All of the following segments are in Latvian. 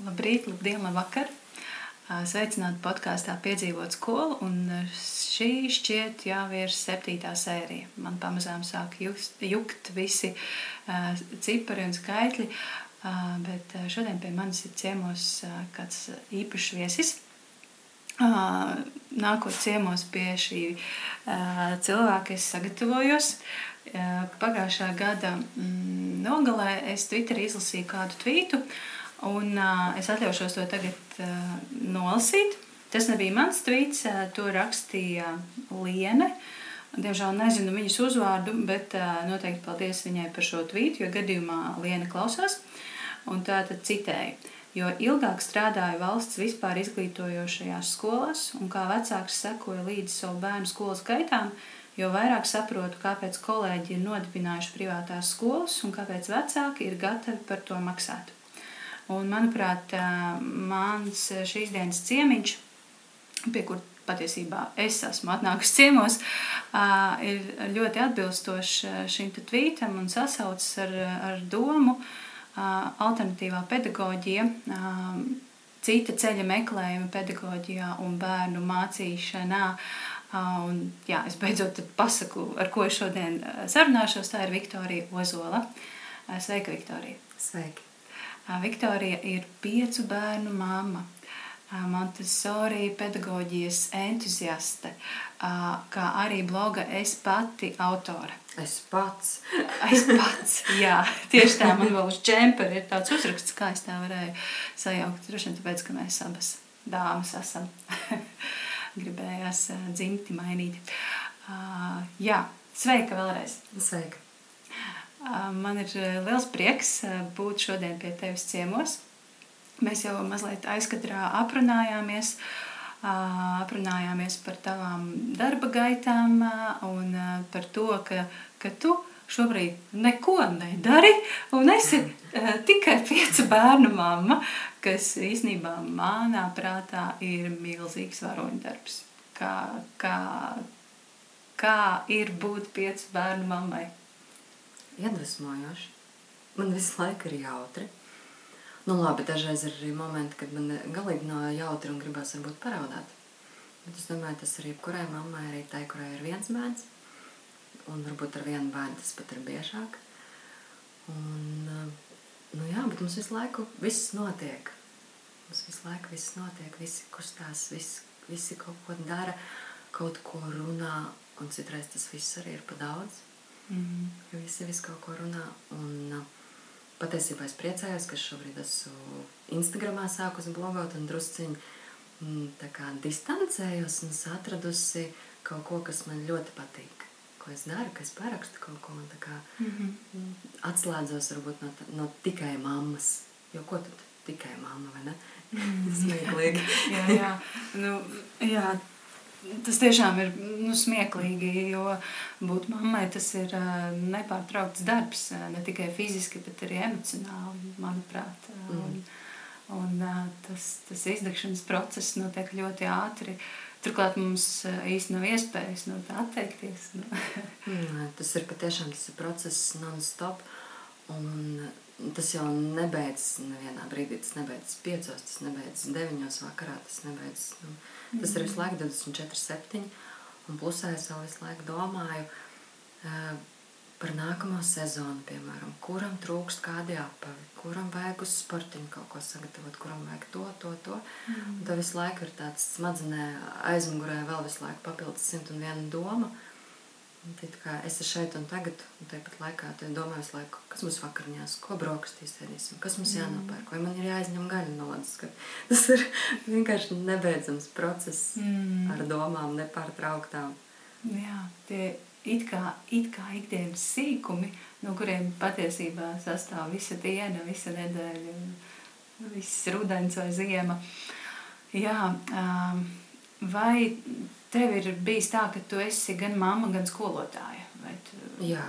Labrīt, labdien, labvakar! Sveicināti podkāstā Piedzīvot skolu, un šī šķiet jau ir septītā sērija. Man pamazām sāk just, jukt visi cipari un skaitļi, bet šodien pie manis ir ciemos kāds īpašs viesis. Nākot ciemos pie šī cilvēka, es sagatavojos. Pagājušā gada mm, nogalē es Twitterī izlasīju kādu tvītu, Un uh, es atļaušos to tagad uh, nolasīt. Tas nebija mans tvīts, uh, to rakstīja Liene. Diemžēl nezinu viņas uzvārdu, bet uh, noteikti paldies viņai par šo tvītu, jo gadījumā Liena klausās. Un tā tad citēja. Jo ilgāk strādāju valsts vispār izglītojošajās skolās, un kā vecāks sekoju līdzi savu bērnu skolas gaitām, jo vairāk saprotu, kāpēc kolēģi ir nodibinājuši privātās skolas un kāpēc vecāki ir gatavi par to maksāt. Un, manuprāt, mans šīs dienas ciemiņš, pie kur patiesībā es esmu atnākusi ciemos, ir ļoti atbilstošs šim tvītam un sasaucas ar, ar domu alternatīvā pedagoģija, cita ceļa meklējuma pedagoģijā un bērnu mācīšanā. Un, jā, es beidzot pasaku, ar ko es šodien sarunāšos. Tā ir Viktorija Ozola. Sveika, Viktorija! Sveiki! Viktorija ir piecu bērnu mamma. Montesori pedagoģijas entuziaste, kā arī bloga Es pati autore. Es pats. es pats, jā. Tieši tā, man vēl uz džemperi ir tāds uzraksts, kā es tā varēju sajaukt. Droši vien tāpēc, ka mēs abas dāmas esam. Gribējās dzimti mainīt. Jā, sveika vēlreiz. Sveika. Man ir liels prieks būt šodien pie tevis ciemos. Mēs jau mazliet aizkadrā aprunājāmies, aprunājāmies par tavām darba gaitām un par to, ka, ka tu šobrīd neko nedari un esi tikai piecu bērnu mamma, kas īstenībā manā prātā ir milzīgs varoņdarbs. Kā, kā, kā ir būt piecu bērnu mammai? Iedvesmojoši. Man visu laiku ir jautri. Nu, labi, dažreiz ir arī momenti, kad man galīgi nav jautri un gribās varbūt paraudāt. Bet es domāju, tas ir jebkurai mammai, arī tai, kurai ir viens bērns. Un varbūt ar vienu bērnu tas pat ir biežāk. Un, nu jā, bet mums visu laiku viss notiek. Mums visu laiku viss notiek, visi kustās, visi, visi kaut ko dara, kaut ko runā, un citreiz tas viss arī ir pa daudz. Mm. Jo visi visu kaut ko runā. Un, patiesībā es priecājos, ka šobrīd esmu Instagramā sākusi blogot un drusciņi mm, distancējos un atradusi kaut ko, kas man ļoti patīk. Ko es daru, ka es parakstu kaut ko un kā, mm -hmm. atslēdzos varbūt no, no tikai mammas. Jo ko tad tikai mamma, vai ne? Mm. Smieklīgi. jā, jā. Nu, jā, Tas tiešām ir nu, smieklīgi, jo būt mammai tas ir nepārtraukts darbs. Ne tikai fiziski, bet arī emocionāli, manuprāt. Mm. Un, un tas, tas izdegšanas process notiek ļoti ātri. Turklāt mums īstenībā nav iespējas no tā atteikties. mm, tas ir patiešām tas ir process non-stop. Un tas jau nebeidzas nevienā brīdī. Tas nebeidzas piecos, tas nebeidzas deviņos vakarā. Tas nebeidzas. Nu, Tas ir visu laiku 24, 7. Un plusā es vēl visu laiku domāju uh, par nākamo sezonu, piemēram, kuram trūkst kādi apavi, kuram vajag uz sportiņu kaut ko sagatavot, kuram vajag to, to, to. Mm. Un tad visu laiku ir tāds smadzenē aizmugurē vēl visu laiku papildus 101 doma. Uh, Es esmu šeit un tagad, un tāpat laikā domāju, laiku, kas mums vakarņās, ko brokastīs ēdīsim, kas mums mm. jānopērk, vai man ir jāizņem gaļa no ledus. Tas ir vienkārši nebeidzams process mm. ar domām, nepārtrauktām. Jā, tie it kā, it kā ikdienas sīkumi, no kuriem patiesībā sastāv visa diena, visa nedēļa, viss rudens vai ziema. Jā, um, vai tev ir bijis tā, ka tu esi gan mamma, gan skolotāja? Tu... Jā.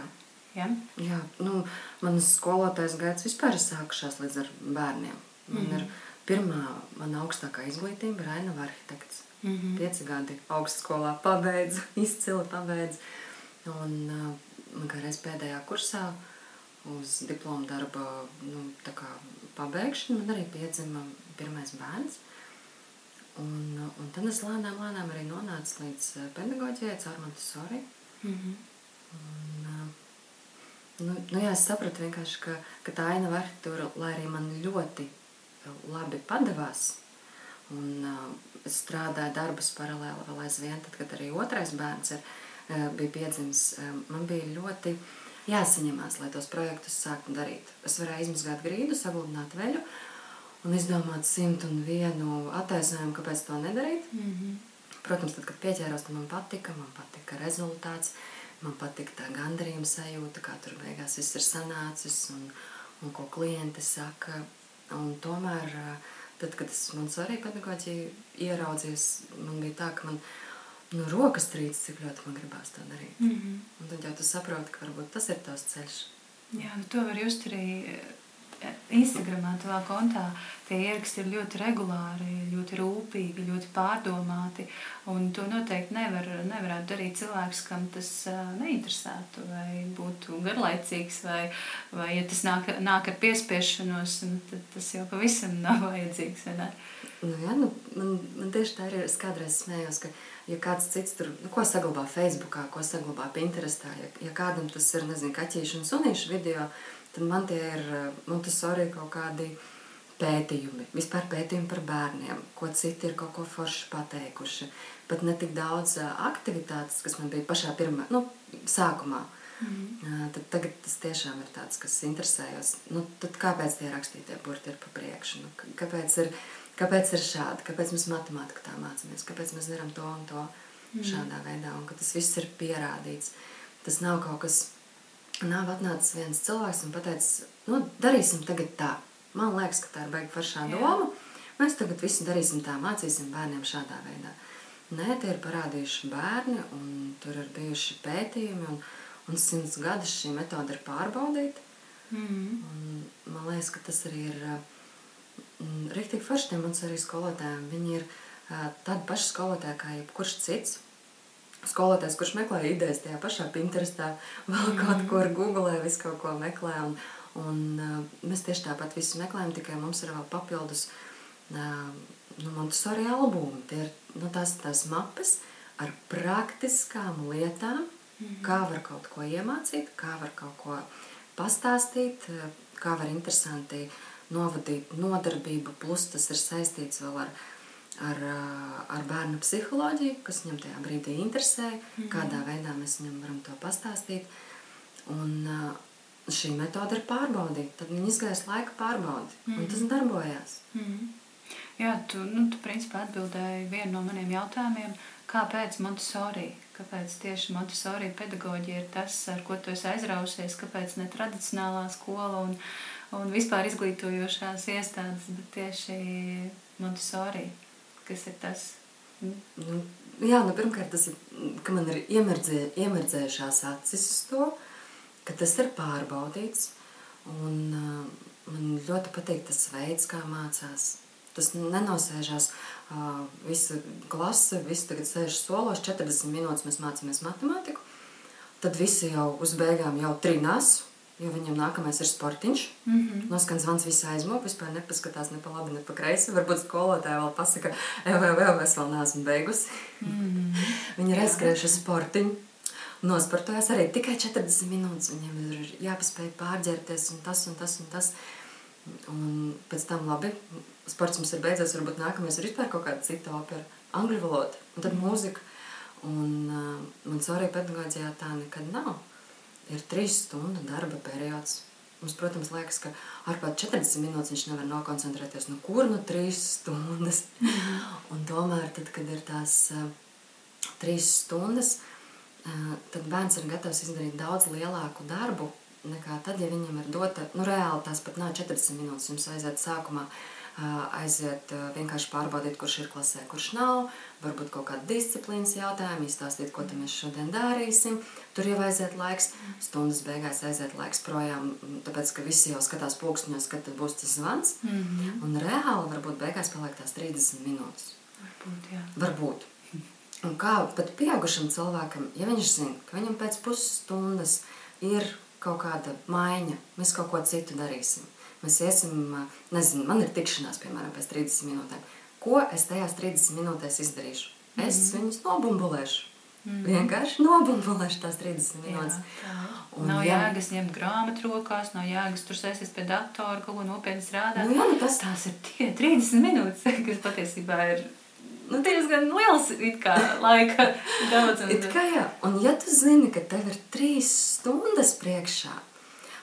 Ja? Jā, nu, manas skolotājas gaitas vispār ir sākušās līdz ar bērniem. Man mm -hmm. ir pirmā, mana augstākā izglītība ir Ainava arhitekts. Mm -hmm. Pieci gadi augstskolā pabeidzu, izcili pabeidzu. Un uh, man kā reiz pēdējā kursā uz diplomu darba nu, pabeigšanu, man arī piedzima pirmais bērns. Un, un tad es lēnām, lēnām arī nonācu līdz pedagoģijai, caur Montessori. Mm -hmm. un, nu, nu, jā, es sapratu vienkārši, ka, ka tā aina var tur, lai arī man ļoti labi padavās. Un, uh, es strādāju darbus paralēli vēl aizvien, tad, kad arī otrais bērns ir, uh, bija piedzimis. Uh, man bija ļoti jāsaņemās, lai tos projektus sāktu darīt. Es varēju izmazgāt grīdu, saglabāt veļu un izdomāt simt un vienu attaisnojumu, kāpēc to nedarīt. Mm -hmm. Protams, tad, kad pieķēros, tad man patika, man patika rezultāts, man patika tā gandarījuma sajūta, kā tur beigās viss ir sanācis un, un ko klienti saka. Un tomēr, tad, kad es Montessori pedagoģiju ieraudzīju, man bija tā, ka man nu, rokas trīc, cik ļoti man gribās to darīt. Mm -hmm. Un tad jau tu saproti, ka varbūt tas ir tavs ceļš. Jā, nu to var just arī Instagramā, tavā kontā, tie ieraksti ir ļoti regulāri, ļoti rūpīgi, ļoti pārdomāti. Un to noteikti nevar, nevarētu darīt cilvēks, kam tas neinteresētu, vai būtu garlaicīgs, vai, vai ja tas nāk, nāk ar piespiešanos, tad tas jau pavisam nav vajadzīgs. Nu, jā, nu, man, man tieši tā ir. Es kādreiz smējos, ka, ja kāds cits tur, nu, ko saglabā Facebookā, ko saglabā Pinterestā, ja, ja kādam tas ir, nezinu, kaķīšu un sunīšu video, tad man tie ir Montessori kaut kādi pētījumi, vispār pētījumi par bērniem, ko citi ir kaut ko forši pateikuši. Pat ne tik daudz aktivitātes, kas man bija pašā pirmā, nu, sākumā. Mm. Tad tagad tas tiešām ir tāds, kas interesējas. Nu, tad kāpēc tie rakstītie burti ir pa priekšu? Nu, kāpēc, ir, kāpēc ir šādi? Kāpēc mēs matemātiku tā mācāmies? Kāpēc mēs darām to un to mm. šādā veidā? Un ka tas viss ir pierādīts. Tas nav kaut kas nav atnācis viens cilvēks un pateicis, nu, darīsim tagad tā. Man liekas, ka tā ir baigta foršā doma. Mēs tagad visu darīsim tā, mācīsim bērniem šādā veidā. Nē, tie ir parādījuši bērni, un tur ir bijuši pētījumi, un, un simts gadus šī metode ir pārbaudīta. Mm -hmm. Man liekas, ka tas arī ir mm, rīktīgi forši tiem mums arī skolotājiem. Viņi ir uh, tādi paši skolotāji kā jebkurš cits skolotājs, kurš meklē idejas tajā pašā Pinterestā, vēl mm. kaut ko ar Google, visu kaut ko meklē. Un, un, uh, mēs tieši tāpat visu meklējam, tikai mums ir vēl papildus uh, nu, Montessori albumi. Tie ir nu, tās, tās mapes ar praktiskām lietām, mm. kā var kaut ko iemācīt, kā var kaut ko pastāstīt, kā var interesanti novadīt nodarbību, plus tas ir saistīts vēl ar ar, ar bērnu psiholoģiju, kas viņam tajā brīdī interesē, mm -hmm. kādā veidā mēs viņam varam to pastāstīt. Un šī metode ir pārbaudīta. Tad viņi izgaisa laika pārbaudi, mm -hmm. un tas mhm. darbojās. Mm -hmm. Jā, tu, nu, tu principā atbildēji vienu no maniem jautājumiem, kāpēc Montessori? Kāpēc tieši Montessori pedagoģija ir tas, ar ko tu esi aizrausies, kāpēc ne tradicionālā skola un, un vispār izglītojošās iestādes, bet tieši Montessori? Kas ir tas? Nu, jā, nu, pirmkārt, tas ir, ka man ir iemerdzē, iemerdzējušās acis uz to, ka tas ir pārbaudīts. Un, uh, man ļoti patīk tas veids, kā mācās. Tas nenosēžās uh, visu klasi, visi tagad sēž solos, 40 minūtes mēs mācāmies matemātiku. Tad visi jau uz beigām jau trinās, Jo viņam nākamais ir sportiņš. Mm -hmm. Noskan zvans visā aizmūku, vispār nepaskatās ne pa labi, ne pa kreisi. Varbūt skolotāja vēl pasaka, vēl, vēl, es vēl neesmu beigusi. Mm -hmm. Viņa ir aizskrējuši sportiņu. Nosportojās arī tikai 40 minūtes. Viņiem ir jāpaspēj pārģērties un tas un tas un tas. Un pēc tam labi, sports mums ir beidzies, varbūt nākamais ir vispār kaut kāda cita opera. Angļu valoda un tad mūzika. Un uh, man sorry pedagoģijā tā nekad nav ir trīs stundu darba periods. Mums, protams, liekas, ka ar pat 40 minūtes viņš nevar nokoncentrēties. Nu, kur nu trīs stundas? Un tomēr, tad, kad ir tās uh, trīs stundas, uh, tad bērns ir gatavs izdarīt daudz lielāku darbu nekā tad, ja viņam ir dota, nu, reāli tās pat nav 40 minūtes. Jums vajadzētu sākumā uh, aiziet vienkārši pārbaudīt, kurš ir klasē, kurš nav, varbūt kaut kāda disciplīnas jautājuma, izstāstīt, ko mēs šodien darīsim. Tur jau aiziet laiks, stundas beigās aiziet laiks projām, tāpēc, ka visi jau skatās pulksteņos, kad būs tas zvans. Mm -hmm. Un reāli varbūt beigās paliek tās 30 minūtes. Varbūt, jā. Varbūt. Un kā pat pieaugušam cilvēkam, ja viņš zina, ka viņam pēc pusstundas ir kaut kāda maiņa, mēs kaut ko citu darīsim. Mēs iesim, nezinu, man ir tikšanās, piemēram, pēc 30 minūtēm. Ko es tajās 30 minūtēs izdarīšu? Es mm viņus nobumbulēšu. Mm. Vienkārši nobumbulēšu tās 30 minūtes. Jā, un, nav jā. jēgas ņemt grāmatu rokās, nav jēgas tur sēsties pie datora, kaut ko nopietni strādāt. Nu, jā, nu tas... Tās ir tikai 30 minūtes, kas patiesībā ir nu, diezgan liels kā, laika daudzums. It kā jā, un ja tu zini, ka tev ir trīs stundas priekšā,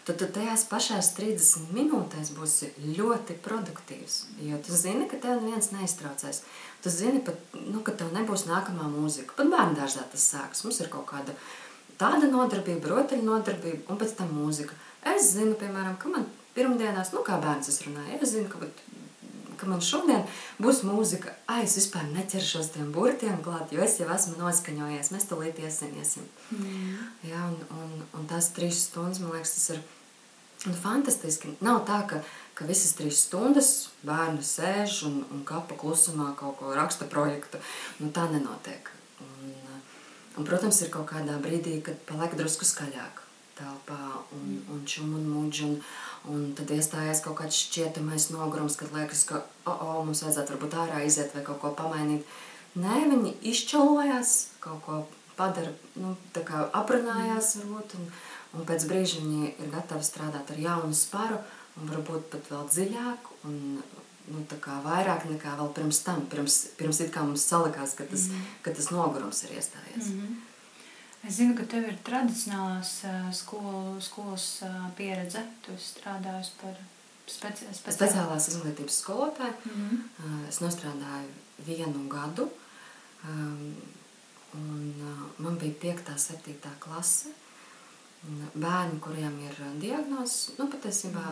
tad tu tajās pašās 30 minūtēs būsi ļoti produktīvs. Jo tu zini, ka tev neviens neiztraucēs. Tu zini, pat, nu, ka tev nebūs nākamā mūzika. Pat bērnu dārzā tas sāks. Mums ir kaut kāda tāda nodarbība, rotaļu nodarbība un pēc tam mūzika. Es zinu, piemēram, ka man pirmdienās, nu kā bērns es runāju, es zinu, ka ka man šodien būs mūzika. Ai, es vispār neķeršos tiem burtiem klāt, jo es jau esmu noskaņojies. Mēs tulīt iesim. Mm. Jā, un, un, un tās trīs stundas, man liekas, tas ir nu, fantastiski. Nav tā, ka, ka visas trīs stundas bērni sēž un, un kapa klusumā kaut ko raksta projektu. Nu, tā nenotiek. Un, un, protams, ir kaut kādā brīdī, kad paliek drusku skaļāk telpā un, un čum un muģi. Un, Un tad iestājās kaut kāds šķietamais nogurums, kad liekas, ka oh, oh, mums vajadzētu varbūt ārā iziet vai kaut ko pamainīt. Nē, viņi izčalojās, kaut ko padara, nu, tā kā aprunājās varbūt, un, un pēc brīža viņi ir gatavi strādāt ar jaunu sparu un varbūt pat vēl dziļāk un nu, vairāk nekā vēl pirms tam, pirms, pirms it kā mums salikās, ka tas, mm. ka tas nogurums ir iestājies. Mm -hmm. Es zinu, ka tev ir tradicionālās skolu, skolas pieredze. Tu strādājusi par speci speciālās, speciālās izglītības skolotāju. Mm -hmm. Es nostrādāju vienu gadu. Un man bija 5. un 7. klase. Bērni, kuriem ir diagnozes, nu, patiesībā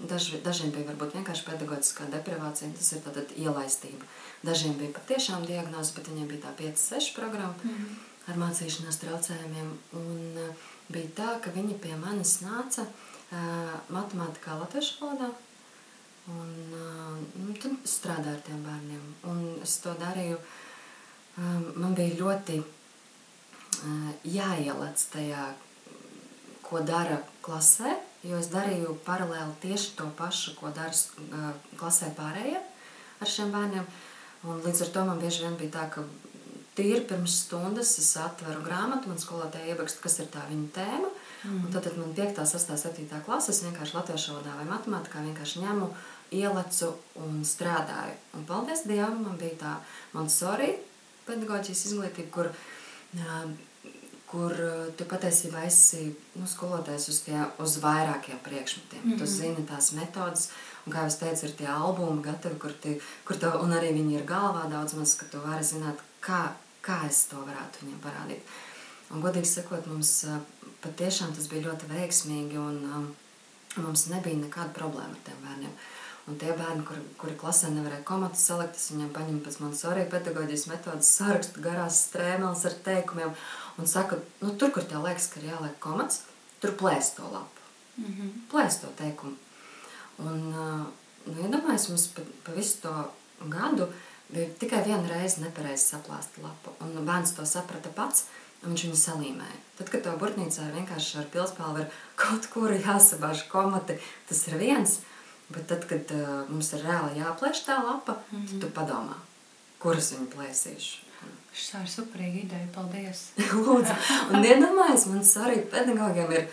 daž, dažiem bija varbūt vienkārši pedagoģiskā deprivācija, tas ir tātad ielaistība. Dažiem bija patiešām diagnozes, bet viņiem bija tā 5-6 programma. Mm -hmm ar mācīšanās traucējumiem. Un uh, bija tā, ka viņi pie manis nāca uh, matemātikā latviešu valodā. Un, uh, nu, tad strādāju ar tiem bērniem. Un es to darīju. Um, man bija ļoti uh, jāielec tajā, ko dara klasē, jo es darīju paralēli tieši to pašu, ko dara uh, klasē pārējie ar šiem bērniem. Un līdz ar to man bieži vien bija tā, ka tīri pirms stundas es atveru grāmatu, man skolotāja ieraksta, kas ir tā viņa tēma. Mm. Un tad, tad man 5, 6, 7 klases es vienkārši latviešu valodā vai matemātikā vienkārši ņemu, ielecu un strādāju. Un paldies Dievam, man bija tā Montessori pedagoģijas izglītība, kur, kur tu patiesībā esi nu, skolotājs uz, tie, uz vairākiem priekšmetiem. Mm -hmm. Tu zini tās metodas, un kā jau teicu, ir tie albumi gatavi, kur, ti, kur tev, un arī viņi ir galvā daudz maz, ka tu vari zināt, kā, kā es to varētu viņiem parādīt. Un, godīgi sakot, mums patiešām tas bija ļoti veiksmīgi, un um, mums nebija nekāda problēma ar tiem bērniem. Un tie bērni, kuri, kuri klasē nevarēja komatus salikt, es viņiem paņemu pēc manas arī pedagoģijas metodas sarakstu garās strēmeles ar teikumiem un saku, nu, tur, kur tev liekas, ka ir jāliek komats, tur plēst to lapu. Mm -hmm. Plēst to teikumu. Un, nu, iedomājies, mums pa, pa visu to gadu uh, Bija tikai viena reize nepareizi saplāsta lapa, un bērns to saprata pats. Viņš viņu salīmēja. Tad, kad to burtnīcā ir vienkārši ar pilspālu ir kaut kur jāsabāž komati, tas ir viens. Bet tad, kad uh, mums ir reāli jāplēš tā lapa, mm -hmm. tad mhm. tu padomā, kuras viņu plēsīšu. Tā ir superīga ideja. Paldies. Lūdzu. Un iedomājies, man arī pedagogiem ir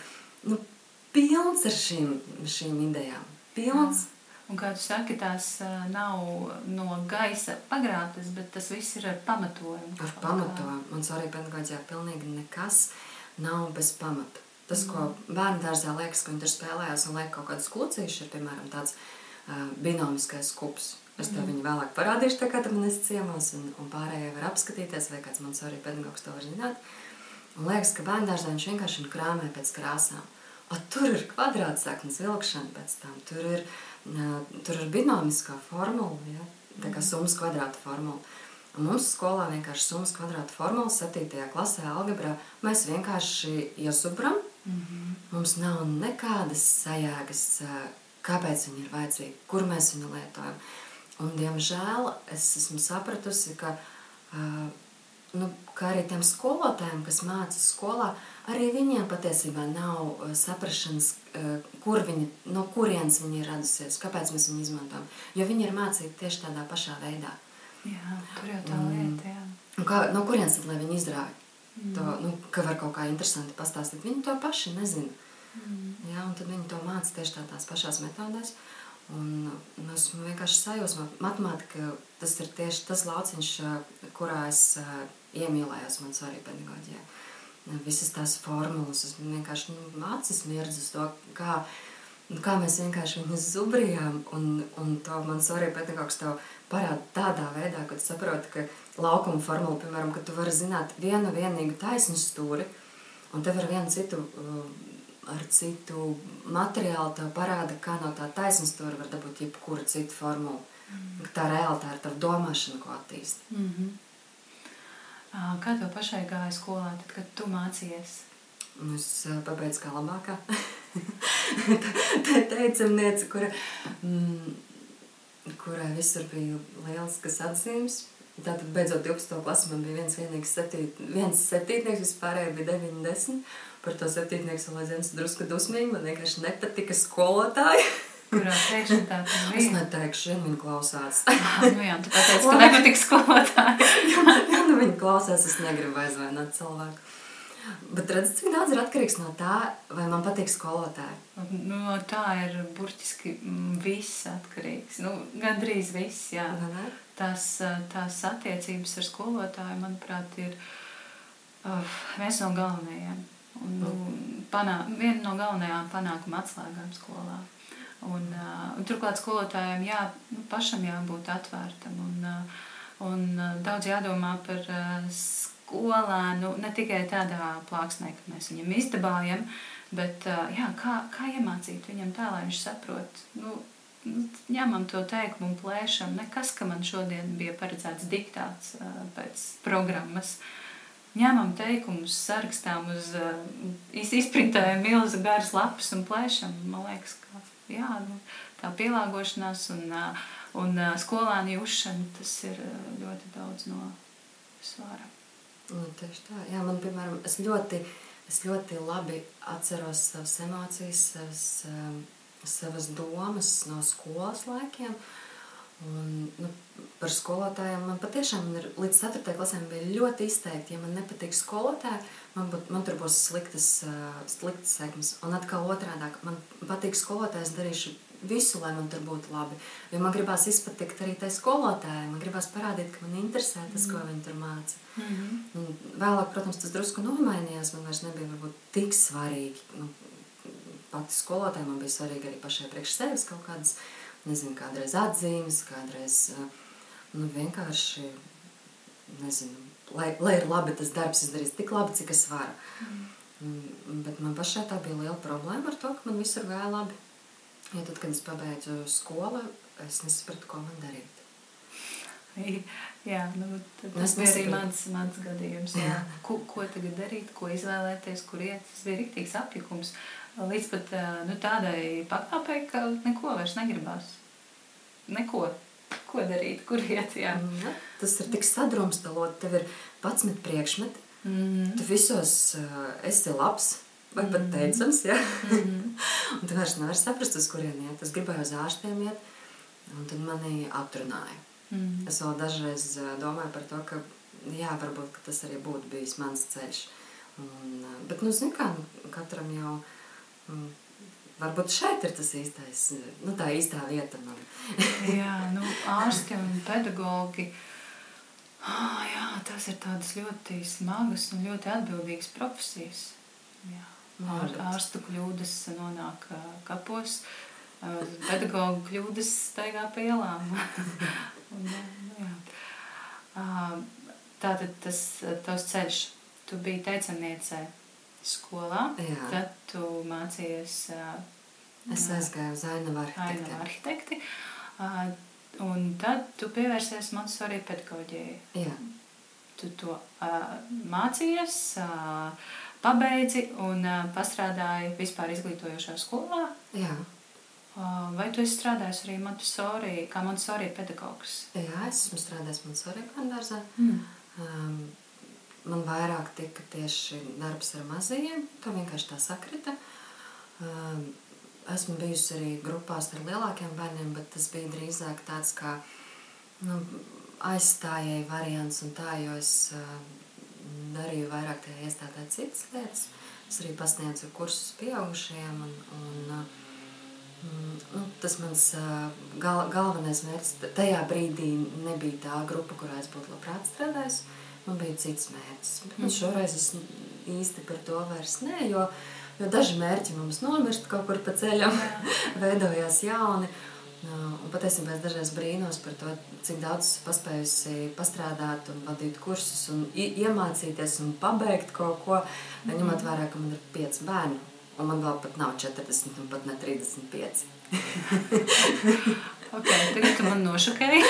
nu, pilns ar šīm, šīm idejām. Pilns. Jā. Un, kā tu saki, tās nav no gaisa pagrābtas, bet tas viss ir ar pamatojumu. Ar pamatojumu. Man arī pedagoģijā pilnīgi nekas nav bez pamata. Tas, mm. ko bērnu dārzā liekas, ka viņi tur spēlējās un liek kaut kādus klucīšus, ir piemēram tāds uh, binomiskais kups. Es mm. viņu vēlāk parādīšu, tā kā tu man esi ciemos, un, un pārējie var apskatīties, vai kāds mans arī pedagogs to var zināt. Un liekas, ka bērnu dārzā viņš vienkārši krāmē pēc krāsām. O, tur ir kvadrātsaknes vilkšana pēc tam, tur ir tur ir binomiskā formula, ja? tā kā summas kvadrāta formula. Un mums skolā vienkārši summas kvadrāta formula 7. klasē algebrā mēs vienkārši iesubram. Mm -hmm. Mums nav nekādas sajēgas, kāpēc viņi ir vajadzīgi, kur mēs viņu lietojam. Un, diemžēl es esmu sapratusi, ka uh, nu, kā arī tiem skolotājiem, kas mācās skolā, arī viņiem patiesībā nav uh, saprašanas, uh, kur viņi, no kurienes viņi ir radusies, kāpēc mēs viņu izmantojam. Jo viņi ir mācīti tieši tādā pašā veidā. Jā, tur jau tā lieta, jā. Un kā, no kurienes tad, lai viņi izrāja? Mm. To, nu, ka var kaut kā interesanti pastāstīt. Viņi to paši nezina. Mm. Jā, un tad viņi to māca tieši tādās pašās metodēs. Un, un esmu vienkārši sajūsmā. Matemātika tas ir tieši tas lauciņš, kurā es uh, iemīlējos Montessori pedagoģijā. Visas tās formulas, es vienkārši nu, acis mirdzu uz to, kā, nu, kā mēs vienkārši viņus zubrijām. Un, un to Montessori pedagogs tev parāda tādā veidā, ka tu saproti, ka laukuma formula, piemēram, ka tu vari zināt vienu vienīgu taisnu stūri, un tev ar vienu citu, uh, ar citu materiālu tev parāda, kā no tā taisnas stūra var dabūt jebkuru citu formulu. Mm. Tā reāli tā ir tava domāšana, ko attīst. Mm -hmm. Kā tev pašai gāja skolā, tad, kad tu mācījies? Es pabeidzu kā labākā. Tā teicamniece, kura mm, kurai visur bija lieliskas atzīmes. Tātad, beidzot, 12. klasē man bija viens vienīgs septīt, viens septītnieks, vispārējie bija 90. Par to septītnieks vēl aizvien drusku dusmīgi. Man vienkārši nepatika skolotāji. Kurā pēkšņi tā bija? Es neteikšu, ja viņi klausās. ah, nu jā, tu pateici, ka nepatika skolotāji. ja nu viņi klausās, es negribu aizvainot cilvēku. Bet redziet, cik daudz ir atkarīgs no tā, vai man patīk skolotāji. Nu, no tā ir burtiski mm, viss atkarīgs. Nu, Gan drīz viss, jā. Tās, tās attiecības ar skolotāju, manuprāt, ir uh, viens no galvenajiem. Un, nu, panā, viena no galvenajām panākuma atslēgām skolā. Un, uh, un turklāt skolotājiem jā, nu, pašam jābūt atvērtam un, uh, un uh, daudz jādomā par uh, skolēnu ne tikai tādā plāksnē, ka mēs viņam izdabājam, bet jā, kā, kā iemācīt viņam tā, lai viņš saprot. Nu, ņemam to teikumu un plēšam. Nekas, ka man šodien bija paredzēts diktāts pēc programmas. Ņemam teikumus, sarakstām uz izprintējam milzu garas lapas un plēšam. Man liekas, ka jā, nu, tā pielāgošanās un, un skolēnu jušana, tas ir ļoti daudz no svāra. Nu, tieši tā. Jā, man, piemēram, es ļoti, es ļoti labi atceros savas emocijas, savas, um, savas domas no skolas laikiem. Un, nu, par skolotājiem man patiešām ir, līdz 4. klasē bija ļoti izteikti. Ja man nepatīk skolotāji, man, būt, man tur būs sliktas, uh, sliktas sekmes. Un atkal otrādi, man patīk skolotājs, darīšu visu, lai man tur būtu labi. Jo man gribās izpatikt arī tai skolotājai. Man gribās parādīt, ka man interesē tas, mm. ko viņi tur māca. Mm -hmm. Vēlāk, protams, tas drusku nomainījās. Man vairs nebija varbūt, tik svarīgi. Nu, pati skolotāja man bija svarīga arī pašai priekš sevis kaut kādas, nezinu, kādreiz atzīmes, kādreiz nu, vienkārši, nezinu, lai, lai ir labi tas darbs izdarīts tik labi, cik es varu. Mm. Bet man pašai tā bija liela problēma ar to, ka man visur gāja labi. Jo tad, kad es pabeidzu skolu, es nesapratu, ko man darīt. Jā, nu, tas bija arī mans, mans gadījums. Jā. Jā. Ko, ko tagad darīt, ko izvēlēties, kur iet. Tas bija rīktīgs apjukums. Līdz pat nu, tādai pakāpei, ka neko vairs negribās. Neko. Ko darīt, kur iet. Jā. Ja, tas ir tik sadrumstalot. Tev ir 11 priekšmeti. Mm -hmm. Tu visos uh, esi labs vai pat mhm. teicams. Ja? Mm -hmm. un tu vairs nevari saprast, uz kurien iet. Es gribēju uz ārstiem iet, un tad mani atrunāja. Mm -hmm. Es vēl dažreiz domāju par to, ka jā, varbūt ka tas arī būtu bijis mans ceļš. Un, bet, nu, zini, kā katram jau. Mm, Varbūt šeit ir tas īstais, nu, tā īstā vieta man. jā, nu, ārsti un pedagogi. Oh, jā, tas ir tādas ļoti smagas un ļoti atbildīgas profesijas. Jā. Ār, ārstu kļūdas nonāk kapos, pedagoģa kļūdas staigā pa ielām. nu. Tātad tas tavs ceļš, tu biji teicamniecē skolā, jā. tad tu mācījies Es aizgāju uz Ainavu arhitekti. Ainavu arhitekti. Un tad tu pievērsies Montessori pedagoģijai. Jā. Tu to mācījies, pabeidzi un pastrādāji vispār izglītojošā skolā. Jā. Vai tu esi strādājis arī Montessori, kā Montessori pedagogs? Jā, es esmu strādājis Montessori bērngārzā. Mm. Um, man vairāk tika tieši darbs ar mazajiem. Tā vienkārši tā sakrita. Um, esmu bijusi arī grupās ar lielākiem bērniem, bet tas bija drīzāk tāds kā nu, aizstājēji variants un tā, jo es uh, darīju vairāk tajā iestādē citas lietas. Es arī pasniedzu kursus pieaugušajiem un, un uh, Nu, tas mans gal, galvenais mērķis tajā brīdī nebija tā grupa, kurā es būtu labprāt strādājis. Man bija cits mērķis. Bet nu, šoreiz es īsti par to vairs nē, jo, jo daži mērķi mums nomirst kaut kur pa ceļam, veidojās jauni. Un patiesībā es dažreiz brīnos par to, cik daudz paspējusi pastrādāt un vadīt kursus un iemācīties un pabeigt kaut ko, ņemot vērā, ka man ir pieci bērni Un man vēl pat nav 40, un pat ne 35. ok, tagad tu man nošokēji.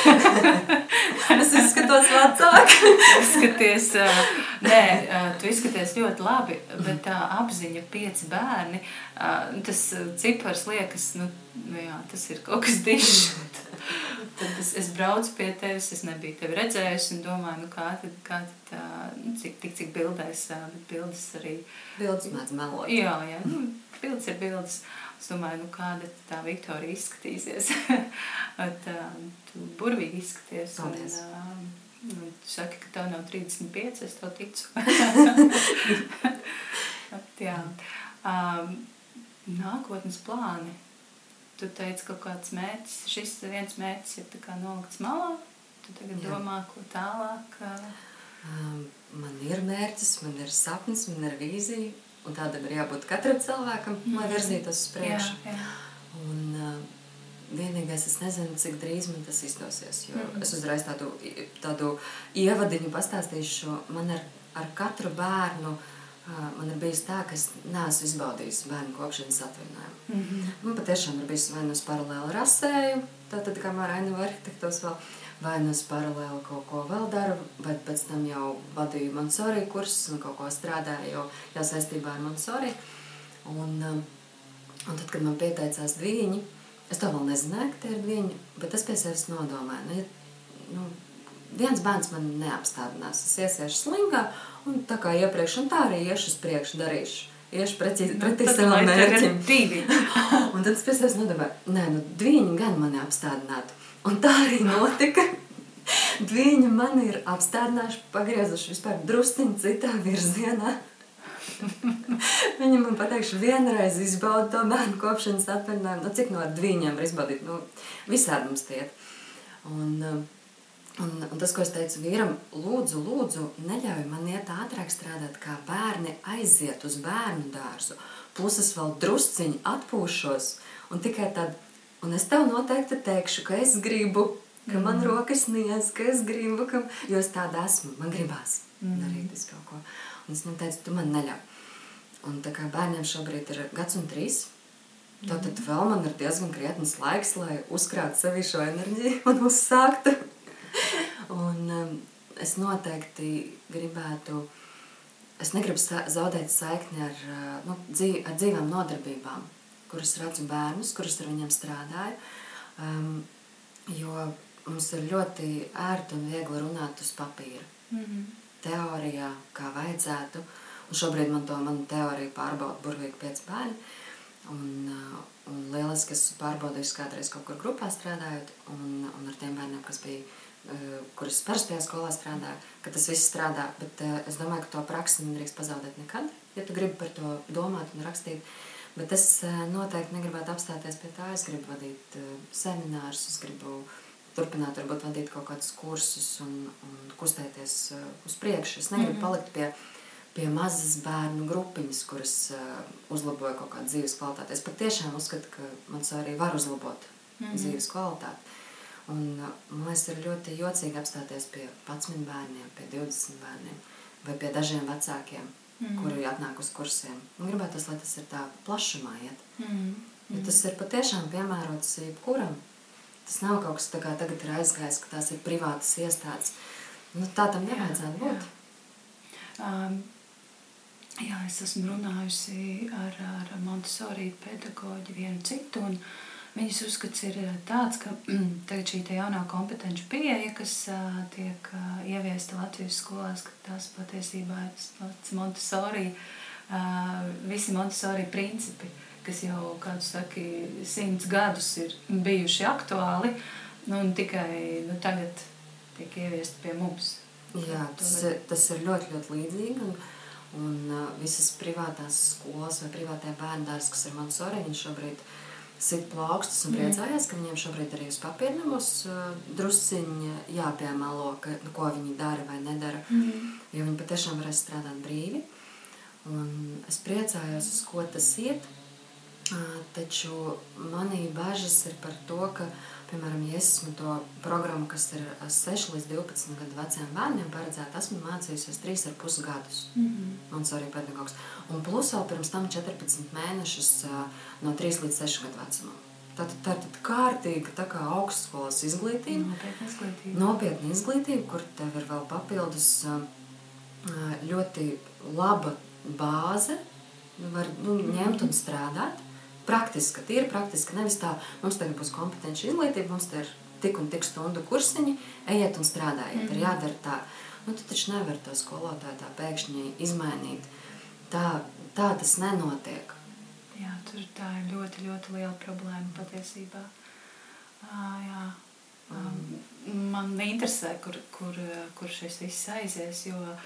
es izskatos vecāk. izskaties, uh, nē, uh, tu izskaties ļoti labi, bet tā uh, apziņa pieci bērni, uh, tas cipars liekas, nu, nu jā, tas ir kaut kas dišs. tad es, es braucu pie tevis, es nebiju tevi redzējusi un domāju, nu kā tad, kā tad uh, nu, cik, tik cik bildēs, uh, bet bildes arī. Bildes mēdz melot. Jā, jā, nu, bildes ir bildes. Es domāju, nu kāda tā Viktorija izskatīsies. At, uh, tu burvīgi izskaties. Paldies. Un, uh, nu, tu saki, ka tev nav 35, es tev ticu. Jā. Um, nākotnes plāni tu teici, ka kaut kāds mērķis, šis viens mērķis ir tā kā nolikts malā, tu tagad Jā. domā, ko tālāk? Um, man ir mērķis, man ir sapnis, man ir vīzija, un tādam ir jābūt katram cilvēkam, mm. lai virzītos uz priekšu. Jā, jā. Un, uh, Vienīgais, es nezinu, cik drīz man tas izdosies. Jo mm -hmm. Es uzreiz tādu, tādu ievadiņu pastāstīšu. Man ar, ar katru bērnu uh, man ir bijis tā, ka es neesmu izbaudījis bērnu kopšanas atvaļinājumu. Mm -hmm. Man patiešām ir bijis vai nu es paralēli rasēju, tātad kā Maraina arhitektos vēl, vai nu es paralēli kaut ko vēl daru, bet pēc tam jau vadīju Montessori kursus un kaut ko strādāju jau, jau saistībā ar Montessori. Un, un tad, kad man pieteicās dviņi, es to vēl nezināju, ka tie ir dviņi, bet es pie sevis nodomāju, nu, ja, nu, viens bērns man neapstādinās, es iesiešu slingā Un tā kā iepriekš, un tā arī iešu uz priekšu, darīšu. Iešu pretī, nu, savam mērķim. un tad es pēc tam nodomāju, nē, nu, dviņi gan mani apstādinātu. Un tā arī notika. Dviņi mani ir apstādinājuši, pagriezuši vispār drusciņu citā virzienā. Viņi man pateikšu, vienreiz izbaudi to bērnu kopšanas atvaļinājumu. Nu, cik no dviņiem var izbaudīt? Nu, visādi mums tiek. Un, uh, Un, un tas, ko es teicu vīram, lūdzu, lūdzu, neļauj man iet ātrāk strādāt, kā bērni aiziet uz bērnu dārzu. Plus es vēl drusciņi atpūšos, un tikai tad, un es tev noteikti teikšu, ka es gribu, ka man mm. rokas niedz, ka es gribu, ka, jo es tāda esmu, man gribās mm. darīt visu kaut ko. Un es viņam teicu, tu man neļauj. Un tā kā bērniem šobrīd ir gads un trīs, mm. tad vēl man ir diezgan krietnes laiks, lai uzkrātu sevi šo enerģiju un uzsāktu un um, es noteikti gribētu, es negribu zaudēt saikni ar, uh, nu, dzīv, ar dzīvām nodarbībām, kuras redzu bērnus, kuras ar viņiem strādāju, um, jo mums ir ļoti ērti un viegli runāt uz papīra. Mm -hmm. Teorijā, kā vajadzētu, un šobrīd man to manu teoriju pārbauda burvīgi pieci bērni, un, uh, un lieliski es pārbaudīju kādreiz kaut kur grupā strādājot, un, un ar tiem bērniem, kas bija Eh, kuras parastajā skolā strādā, ka tas viss strādā. Bet uh, es domāju, ka to praksi nedrīkst pazaudēt nekad, ja tu gribi par to domāt un rakstīt. Bet es uh, noteikti negribētu apstāties pie tā. Es gribu vadīt uh, seminārus, es gribu turpināt, varbūt vadīt kaut kādus kursus un, un kustēties uh, uz priekšu. Es negribu mm -hmm. palikt pie, pie mazas bērnu grupiņas, kuras uzlaboja kaut kādu dzīves kvalitāti. Es patiešām uzskatu, ka man arī var uzlabot mm -hmm. dzīves kvalitāti. Un, man liekas, ir ļoti jocīgi apstāties pie 11 bērniem, pie 20 bērniem vai pie dažiem vecākiem, mm. kuri atnāk uz kursiem. Man gribētu, lai tas ir tā plašumā iet. Mm. Jo tas ir patiešām piemērots jebkuram. Tas nav kaut kas tāds, kā tagad ir aizgājis, ka tās ir privātas iestādes. Nu, tā tam nevajadzētu būt. Jā. Um, jā, es esmu runājusi ar, ar Montesori pedagoģi vienu citu, un Viņas uzskats ir tāds, ka tagad šī jaunā kompetenci pieeja, kas uh, tiek uh, ieviesta Latvijas skolās, ka tas patiesībā ir tas pats Montessori, uh, visi Montessori principi, kas jau, kā tu saki, simts gadus ir bijuši aktuāli, nu, un tikai nu, tagad tiek ieviesti pie mums. Jā, tas, tas ir ļoti, ļoti līdzīgi. Un, un uh, visas privātās skolas vai privātie bērndārs, kas ir Montessori, viņi šobrīd ir sit plaukstus un priecājās, ka viņiem šobrīd arī uz papīrnamos uh, drusciņi jāpiemēlo, ka, nu, ko viņi dara vai nedara. Mm. Jo viņi patiešām varēs strādāt brīvi. Un es priecājos, uz ko tas iet. Uh, taču manī bažas ir par to, ka Piemēram, ja es esmu to programmu, kas ir 6 līdz 12 gadu veciem bērniem paredzēta, esmu mācījusies 3,5 gadus. Mm -hmm. Mans arī pedagogs. Un plus vēl pirms tam 14 mēnešus no 3 līdz 6 gadu vecumam. Tātad tā ir kārtīga tā kā augstskolas izglītība. Nopietna izglītība. Nopietna izglītība, kur tev ir vēl papildus ļoti laba bāze, var nu, ņemt un strādāt praktiska, tīri praktiska. Nevis tā, mums tagad būs kompetenci izglītība, mums te ir tik un tik stundu kursiņi, ejiet un strādājiet. Mm -hmm. Ir mhm. jādara tā. Nu, tu taču nevari to skolotāju tā pēkšņi izmainīt. Tā, tā tas nenotiek. Jā, tur tā ir ļoti, ļoti liela problēma patiesībā. À, jā. Mm. Man interesē, kur, kur, kur šis viss aizies, jo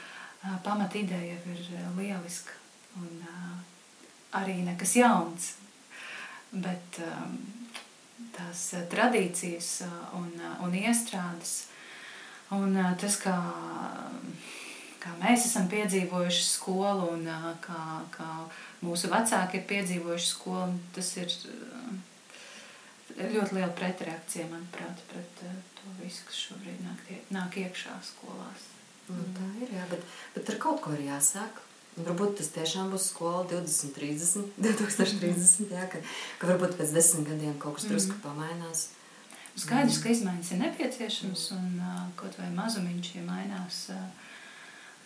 pamat ideja ir lieliska un arī nekas jauns bet um, tās uh, tradīcijas uh, un, uh, un iestrādes un tas, kā, kā mēs esam piedzīvojuši skolu un kā, kā mūsu vecāki ir piedzīvojuši skolu, tas ir ļoti liela pretreakcija, manuprāt, pret to visu, kas šobrīd nāk, nāk iekšā skolās. Nu, tā ir, jā, bet, bet ar kaut ko ir jāsāk. Varbūt tas tiešām būs skola 20, 30, 2030. Jā, ka, ka varbūt pēc desmit gadiem kaut kas drusku mm. pamainās. Skaidrs, ka izmaiņas ir nepieciešamas un kaut vai mazumiņš, ja mainās,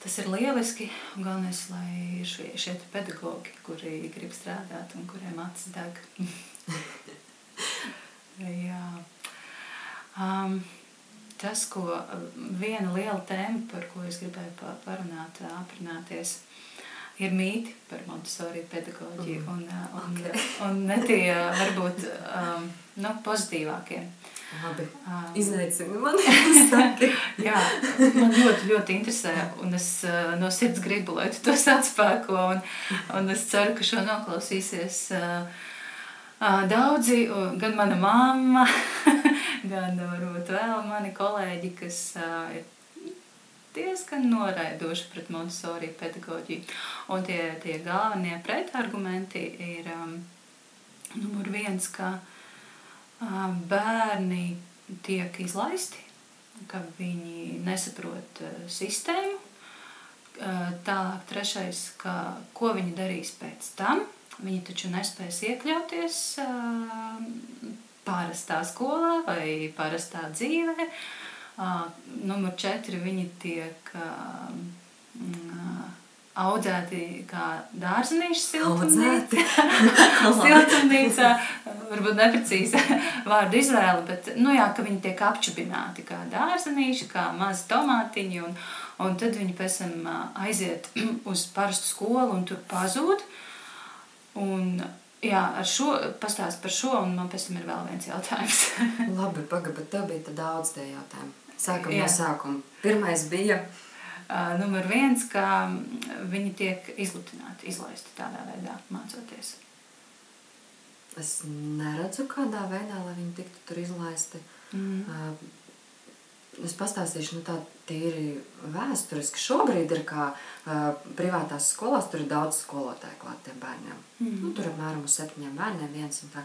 tas ir lieliski. Galvenais, lai ir šie, šie pedagogi, kuri grib strādāt un kuriem acis deg. jā. Um, tas, ko viena liela tēma, par ko es gribēju parunāt, aprunāties, ir mīti par Montessori pedagoģiju mm. un, uh, un, okay. un ne tie varbūt um, nu, pozitīvākie. Labi. Um, Izaicini man Jā, man ļoti, ļoti interesē un es uh, no sirds gribu, lai tu to atspēko un, un es ceru, ka šo noklausīsies uh, uh, daudzi, gan mana mamma, gan varbūt vēl mani kolēģi, kas uh, ir diezgan noraidoši pret Montessori pedagoģiju. Un tie, tie galvenie pretargumenti ir um, numur viens, ka um, bērni tiek izlaisti, ka viņi nesaprot uh, sistēmu. Uh, tālāk trešais, ka ko viņi darīs pēc tam. Viņi taču nespēs iekļauties uh, parastā skolā vai parastā dzīvē. Uh, Uh, numur četri viņi tiek uh, audzēti kā dārzenīši siltumnīca. siltumnīca, varbūt neprecīza vārdu izvēle, bet, nu jā, viņi tiek apčubināti kā dārzenīši, kā mazi tomātiņi, un, un tad viņi pēc tam aiziet uz parastu skolu un tur pazūd. Un, Jā, ar šo pastāst par šo, un man pēc tam ir vēl viens jautājums. Labi, pagaidi, bet tev bija daudz tie jautājumi. Sākam Jā. no sākuma. Pirmais bija. Uh, numur viens, ka viņi tiek izlutināti, izlaisti tādā veidā, mācoties. Es neredzu, kādā veidā, lai viņi tiktu tur izlaisti. Mm. Uh, es pastāstīšu, nu tā tīri vēsturiski. Šobrīd ir kā uh, privātās skolās, tur ir daudz skolotāju klāt tiem bērniem. Mm. Nu, tur apmēram uz septiņiem bērniem viens un tā.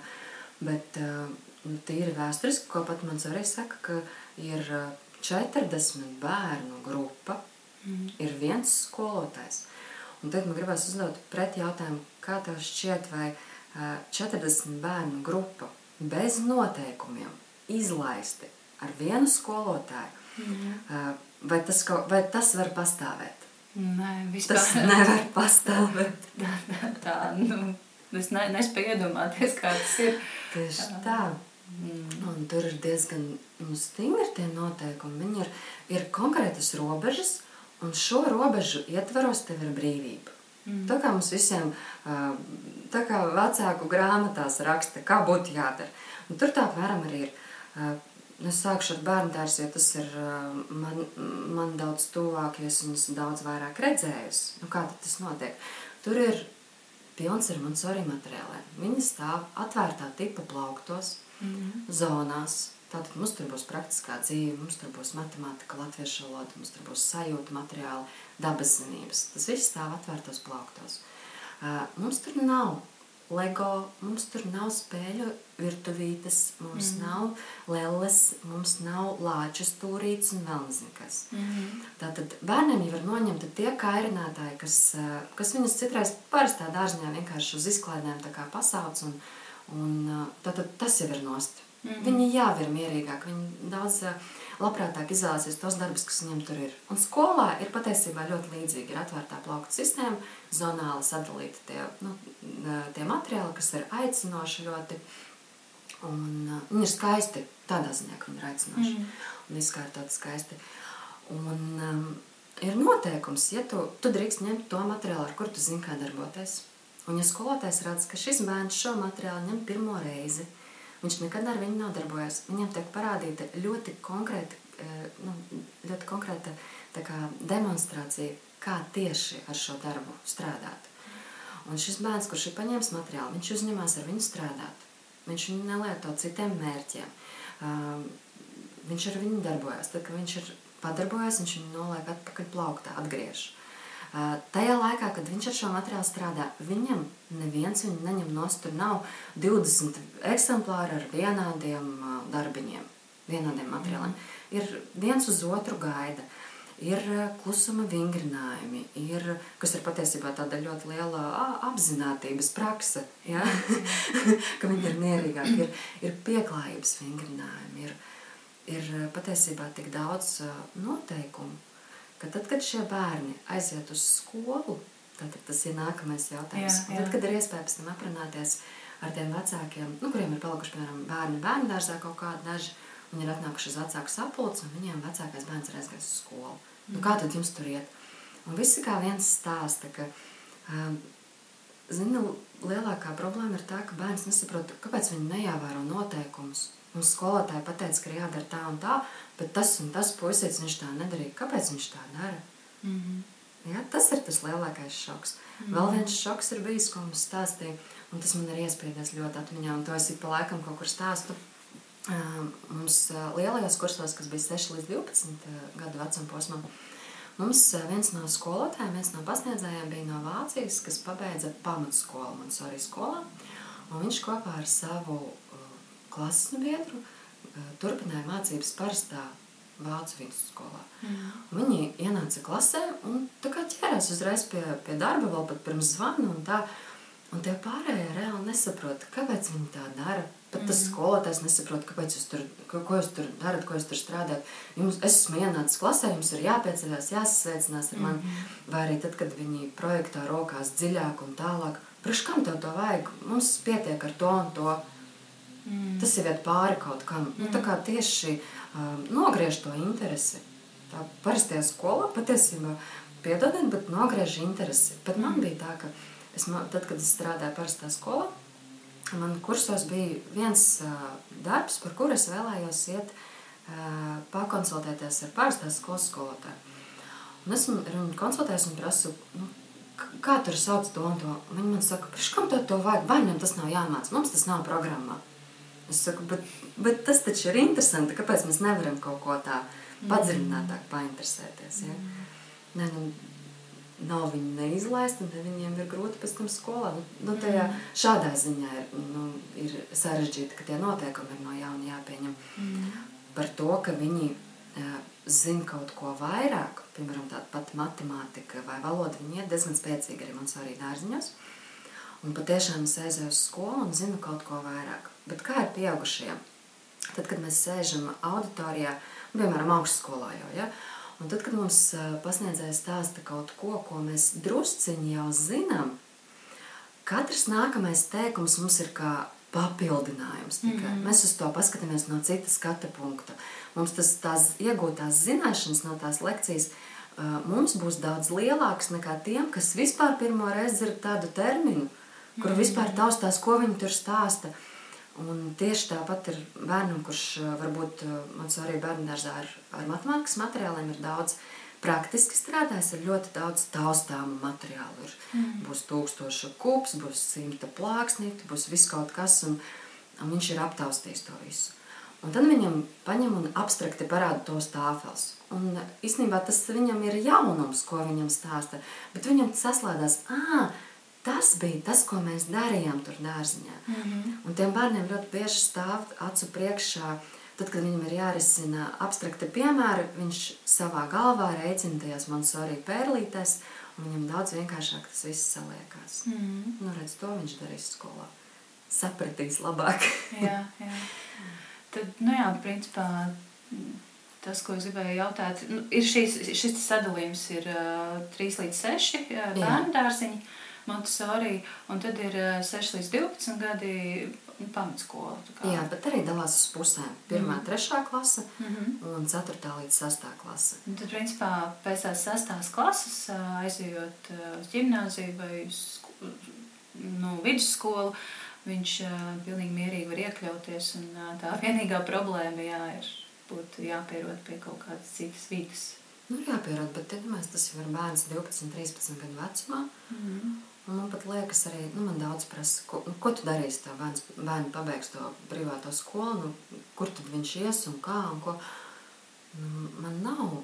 Bet uh, nu, tīri vēsturiski, ko pat mans arī saka, ka ir 40 bērnu grupa, mm. ir viens skolotājs. Un tad man gribās uzdot pretī jautājumu, kā tev šķiet, vai 40 bērnu grupa bez noteikumiem izlaisti ar vienu skolotāju, mm. vai, tas, vai tas var pastāvēt? Nē, vispār. Tas nevar pastāvēt. tā, tā, nu, es ne, nespēju iedomāties, kā tas ir. Tieši tā. Mm. Un tur ir diezgan nu, stingri tie noteikumi. Viņi ir, ir konkrētas robežas, un šo robežu ietvaros tev ir brīvība. Mm. Tā kā mums visiem, tā kā vecāku grāmatās raksta, kā būtu jādara. Un tur tā apmēram arī ir. Es sākšu ar bērnu dārzu, jo tas ir man, man daudz tuvāk, jo es viņus daudz vairāk redzējusi. Nu, kā tas notiek? Tur ir pilns ar Montessori materiāliem. Viņi stāv atvērtā tipa plauktos, mm -hmm. zonās. Tātad mums tur būs praktiskā dzīve, mums tur būs matemātika, latviešu valoda, mums tur būs sajūta materiāli, dabas zinības. Tas viss stāv atvērtos plauktos. Uh, mums tur nav LEGO, mums tur nav spēļu virtuvītes, mums mm. nav lelles, mums nav lāču stūrītes un vēl nezinu kas. Mm. Tātad bērniem jau var noņemt tie kairinātāji, kas, kas viņus citreiz parastā dārziņā vienkārši uz izklaidēm tā kā pasauc un, un tātad tas jau ir nost. Mm -hmm. Viņi ir mierīgāk, viņi daudz labprātāk izvēlēsies tos darbus, kas viņiem tur ir. Un skolā ir patiesībā ļoti līdzīgi. Ir atvērtā plaukta sistēma, zonāli sadalīti tie, nu, tie materiāli, kas ir aicinoši ļoti. Un, viņi ir skaisti tādā ziņā, ka viņi ir aicinoši mm. un izkārtoti skaisti. Un, um, ir noteikums, ja tu, tu drīkst ņemt to materiālu, ar kuru tu zini, kā darboties. Un, ja skolotājs redz, ka šis bērns šo materiālu ņem pirmo reizi, Viņš nekad ar viņu nav darbojies. Viņam tiek parādīta ļoti konkrēta, eh, nu, ļoti konkrēta kā, demonstrācija, kā tieši ar šo darbu strādāt. Un šis bērns, kurš ir paņēmis materiālu, viņš uzņemās ar viņu strādāt. Viņš viņu nelieto citiem mērķiem. Viņš ar viņu darbojas. Tad, kad viņš ir padarbojies, viņš viņu noliek atpakaļ plauktā, atgriež. Tajā laikā, kad viņš ar šo materiālu strādā, viņam neviens viņu neņem nost. Tur nav 20 eksemplāri ar vienādiem darbiņiem, vienādiem materiāliem. Ir viens uz otru gaida. Ir klusuma vingrinājumi, ir, kas ir patiesībā tāda ļoti liela apziņotības prakse. Ja? ka viņi ir mierīgāki, ir, ir pieklājības vingrinājumi, ir, ir patiesībā tik daudz noteikumu ka tad, kad šie bērni aiziet uz skolu, tad tas ir nākamais jautājums. Jā, jā. Tad, kad ir iespēja pēc tam aprunāties ar tiem vecākiem, nu, kuriem ir palikuši, piemēram, bērni bērnu dārzā kaut kādi daži, viņi ir atnākuši uz vecāku sapulci, un viņiem vecākais bērns ir aizgājis uz skolu. Mm. Nu, kā tad jums tur iet? Un visi kā viens stāsta, ka, um, zini, lielākā problēma ir tā, ka bērns nesaprot, kāpēc viņi neievēro noteikumus. Mums skolotāji pateica, ka ir jādara tā un tā, bet tas un tas puisis viņš tā nedarīja. Kāpēc viņš tā dara? Mm -hmm. ja, tas ir tas lielākais šoks. Mm -hmm. Vēl viens šoks ir bijis, ko mums stāstīja, un tas man ir iespiedies ļoti atmiņā, un to es ik pa laikam kaut kur stāstu. Mums lielajos kursos, kas bija 6 līdz 12 gadu vecuma posmam, mums viens no skolotājiem, viens no pasniedzējiem bija no Vācijas, kas pabeidza pamatskolu Montessori skolā, un viņš kopā ar savu klases biedru turpināja mācības parastā vācu vidusskolā. Mm. Viņi ienāca klasē un ķērās uzreiz pie, pie darba, vēl pat pirms zvana. Un, tā, un tie pārējie reāli nesaprot, kāpēc viņi tā dara. Pat tas mm. skolotājs nesaprot, kāpēc jūs tur, ko, ko jūs tur darat, ko jūs tur strādājat. Jums, es esmu ienācis klasē, jums ir jāpieceļās, jāsasveicinās ar mani. Mm. Vai arī tad, kad viņi projektā rokās dziļāk un tālāk. Priekš kam tev to vajag? Mums pietiek ar to un to. Mm. Tas ir pāri kaut kam. Mm. Nu, tā kā tieši um, nogriež to interesi. Tā parastajā skolā patiesībā piedodiet, bet nogriež interesi. Bet man mm. bija tā, ka es, tad, kad es strādāju parastā skolā, man kursos bija viens uh, darbs, par kuru es vēlējos iet uh, pakonsultēties ar parastās skolas skolotāju. Un es viņu konsultējos un prasu, nu, kā tur sauc to un to. Viņi man saka, kam tev to vajag? Bērniem tas nav jāmāc, mums tas nav programmā. Es saku, bet, bet tas taču ir interesanti. Kāpēc mēs nevaram kaut ko tā padziļinātāk painteresēties? Ja? Nē, nu, nav viņi neizlaisti, un viņiem ir grūti pēc tam skolā. Nu, nu, tajā, šādā ziņā ir, nu, ir sarežģīti, ka tie noteikumi ir no jauna jāpieņem. Mm. Par to, ka viņi uh, zina kaut ko vairāk, piemēram, tāda pati matemātika vai valoda, viņi ir diezgan spēcīgi arī man svarīgi dārziņos. Un patiešām es aizēju uz skolu un zinu kaut ko vairāk. Bet kā ir pieaugušajiem? Tad, kad mēs sēžam auditorijā, piemēram, augstskolā jau, ja? un tad, kad mums pasniedzējs stāsta kaut ko, ko mēs drusciņi jau zinām, katrs nākamais teikums mums ir kā papildinājums. Tikai. Mm -hmm. Mēs uz to paskatāmies no citas skatu punkta. Mums tas tās iegūtās zināšanas no tās lekcijas mums būs daudz lielāks nekā tiem, kas vispār pirmo reizi dzird tādu terminu, kur mm -hmm. vispār taustās, ko viņi tur stāsta. Un tieši tāpat ir bērnam, kurš varbūt man arī bērngārzā ar, ar matemātikas materiāliem ir daudz praktiski strādājis, ir ļoti daudz taustāmu materiālu. Ir, mm. Būs tūkstoši kups, būs simta plāksnīti, būs viss kaut kas, un, un viņš ir aptaustījis to visu. Un tad viņam paņem un abstrakti parāda tos tāfels. Un īstenībā tas viņam ir jaunums, ko viņam stāsta. Bet viņam saslēdzas, ah, tas bija tas, ko mēs darījām tur dārziņā. Mm -hmm. Un tiem bērniem ļoti bieži stāv acu priekšā. Tad, kad viņam ir jārisina abstrakti piemēri, viņš savā galvā rēķina tajās Montessori pērlītēs, un viņam daudz vienkāršāk tas viss saliekās. Mm -hmm. Nu, redz, to viņš darīs skolā. Sapratīs labāk. jā, jā. Tad, nu jā, principā tas, ko es gribēju jautāt, nu, ir šīs, šis sadalījums ir uh, 3 līdz 6 uh, bērnu dārziņi, Montessori, un tad ir uh, 6 līdz 12 gadi pamatskola. Jā, bet arī dalās uz pusēm. Pirmā, mm. trešā klase mm -hmm. un ceturtā līdz sastā klase. Un tad, principā, pēc tās sastās klases aizejot uz ģimnāziju vai uz nu, vidusskolu, viņš pilnīgi mierīgi var iekļauties. Un, tā vienīgā problēma jā, ir būt jāpierod pie kaut kādas citas vidas. Nu, jāpierod, bet iedomājieties, tas jau ir bērns 12, 13 gadu vecumā. Mm -hmm. Un man pat liekas, arī nu, man daudz prasa, ko, nu, ko tu darīsi. Tā bērns, bērni pabeigs to privāto skolu, nu, kur tad viņš ies un kā. Un ko. Nu, man nav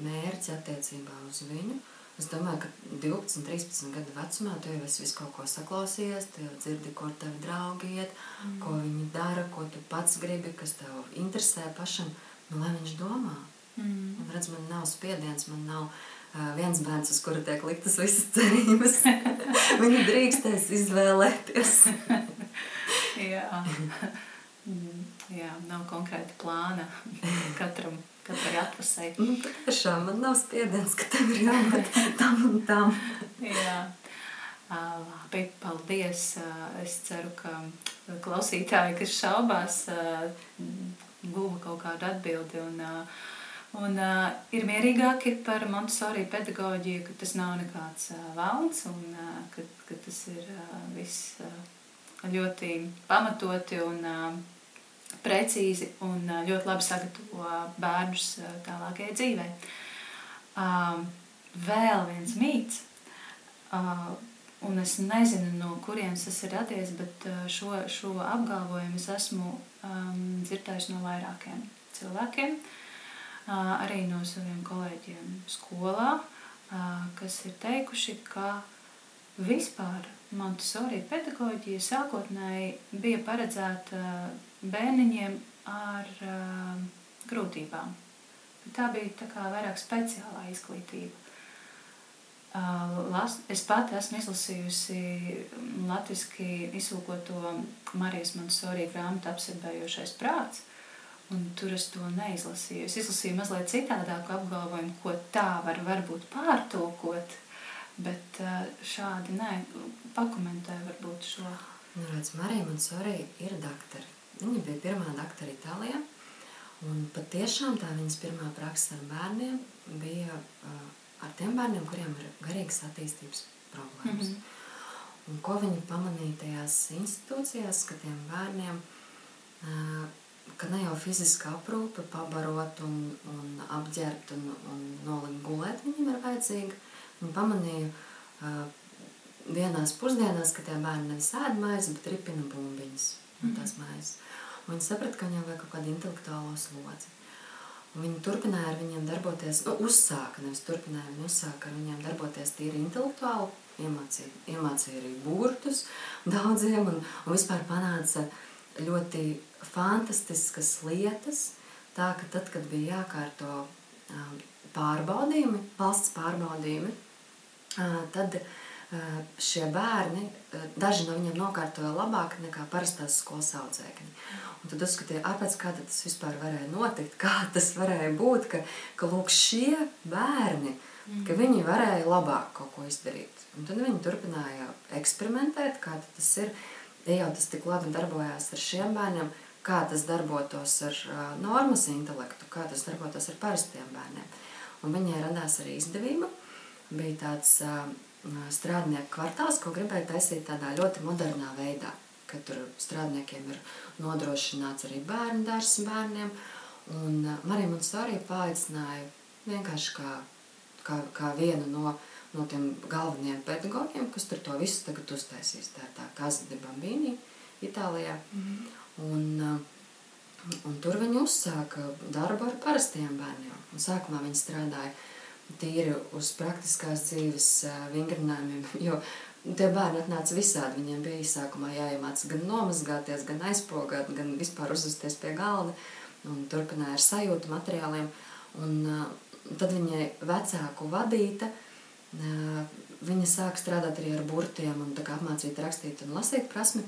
mērķi attiecībā uz viņu. Es domāju, ka 12, 13 gadu vecumā tu jau esi visu kaut ko saklausījies, tu jau dzirdi, kur tavi draugi iet, mm. ko viņi dara, ko tu pats gribi, kas tev interesē pašam. Nu, lai viņš domā. Mm. Un, redz, man nav spiediens, man nav viens bērns, uz kuru tiek liktas visas cerības. Viņi drīkstēs izvēlēties. Jā. Mm, jā, nav konkrēta plāna katram katrai atvasai. Nu, tiešām man nav spiediens, ka tev ir jābūt tam un tam. Jā. Labi, paldies. Es ceru, ka klausītāji, kas šaubās, guva kaut kādu atbildi un, un ir mierīgāki par Montessori pedagoģiju, ka tas nav nekāds valns un ka, ka tas ir viss ļoti pamatoti un precīzi un ļoti labi sagatavo bērnus tālākajai dzīvē. Vēl viens mīts, un es nezinu, no kurienes tas ir radies, bet šo, šo apgalvojumu es esmu um, dzirdējusi no vairākiem cilvēkiem, uh, arī no saviem kolēģiem skolā, kas ir teikuši, ka vispār Montessori pedagoģija sākotnēji bija paredzēta bērniņiem ar grūtībām. Tā bija tā kā vairāk speciālā izglītība. Es pati esmu izlasījusi latviešu izsūkoto Marijas Montesori grāmatu apsarbējošais prāts, un tur es to neizlasīju. Es izlasīju mazliet citādāku apgalvojumu, ko tā var varbūt pārtulkot, bet uh, šādi nē, pakomentē varbūt šo. Nu, redz, Marija Montesori ir daktari Viņa bija pirmā doktora Itālijā. Un patiešām tā viņas pirmā praksa ar bērniem bija uh, ar tiem bērniem, kuriem ir garīgas attīstības problēmas. Mm -hmm. Un ko viņi pamanīja tajās institūcijās, ka tiem bērniem, uh, ka ne jau fiziska aprūpe, pabarot un, un apģērbt un, un nolikt gulēt viņam ir vajadzīga. Viņi pamanīja uh, dienās pusdienās, ka tie bērni nevis ēd maizi, bet ripina bumbiņas mm -hmm. tās maizes. Viņi saprata, ka viņam vajag kaut kādu intelektuālo slodzi. Un viņi turpināja ar viņiem darboties, nu, uzsāka, nevis turpināja, viņi uzsāka ar viņiem darboties tīri intelektuāli, iemācīja, iemācīja arī burtus daudziem un, un vispār panāca ļoti fantastiskas lietas. Tā, ka tad, kad bija jākārto um, pārbaudījumi, valsts pārbaudījumi, uh, tad uh, šie bērni, uh, daži no viņiem nokārtoja labāk nekā parastās skolas audzēkņi. Un tad uzskatīja, apēc kā tas vispār varēja notikt, kā tas varēja būt, ka, ka lūk, šie bērni, ka viņi varēja labāk kaut ko izdarīt. Un tad viņi turpināja eksperimentēt, kā tas ir. Ja jau tas tik labi darbojās ar šiem bērniem, kā tas darbotos ar uh, normas intelektu, kā tas darbotos ar parastiem bērniem. Un viņai radās arī izdevība. Bija tāds uh, strādnieku kvartāls, ko gribēja taisīt tādā ļoti modernā veidā, kad tur strādniekiem ir nodrošināts arī bērnu dārzs bērniem. Un uh, Marija Monsorija paaicināja vienkārši kā, kā, kā vienu no, no tiem galvenajiem pedagogiem, kas tur to visu tagad uztaisīs. Tā ir tā Kaza de Bambini Itālijā. Mm -hmm. Un, uh, un tur viņi uzsāka darbu ar parastiem bērniem. Un sākumā viņi strādāja tīri uz praktiskās dzīves uh, vingrinājumiem, jo tie bērni atnāca visādi. Viņiem bija sākumā jāiemāc gan nomazgāties, gan aizpogāt, gan vispār uzvesties pie galda. Un turpināja ar sajūtu materiāliem. Un, uh, tad viņai vecāku vadīta, viņa sāk strādāt arī ar burtiem un apmācīt rakstīt un lasīt prasmi.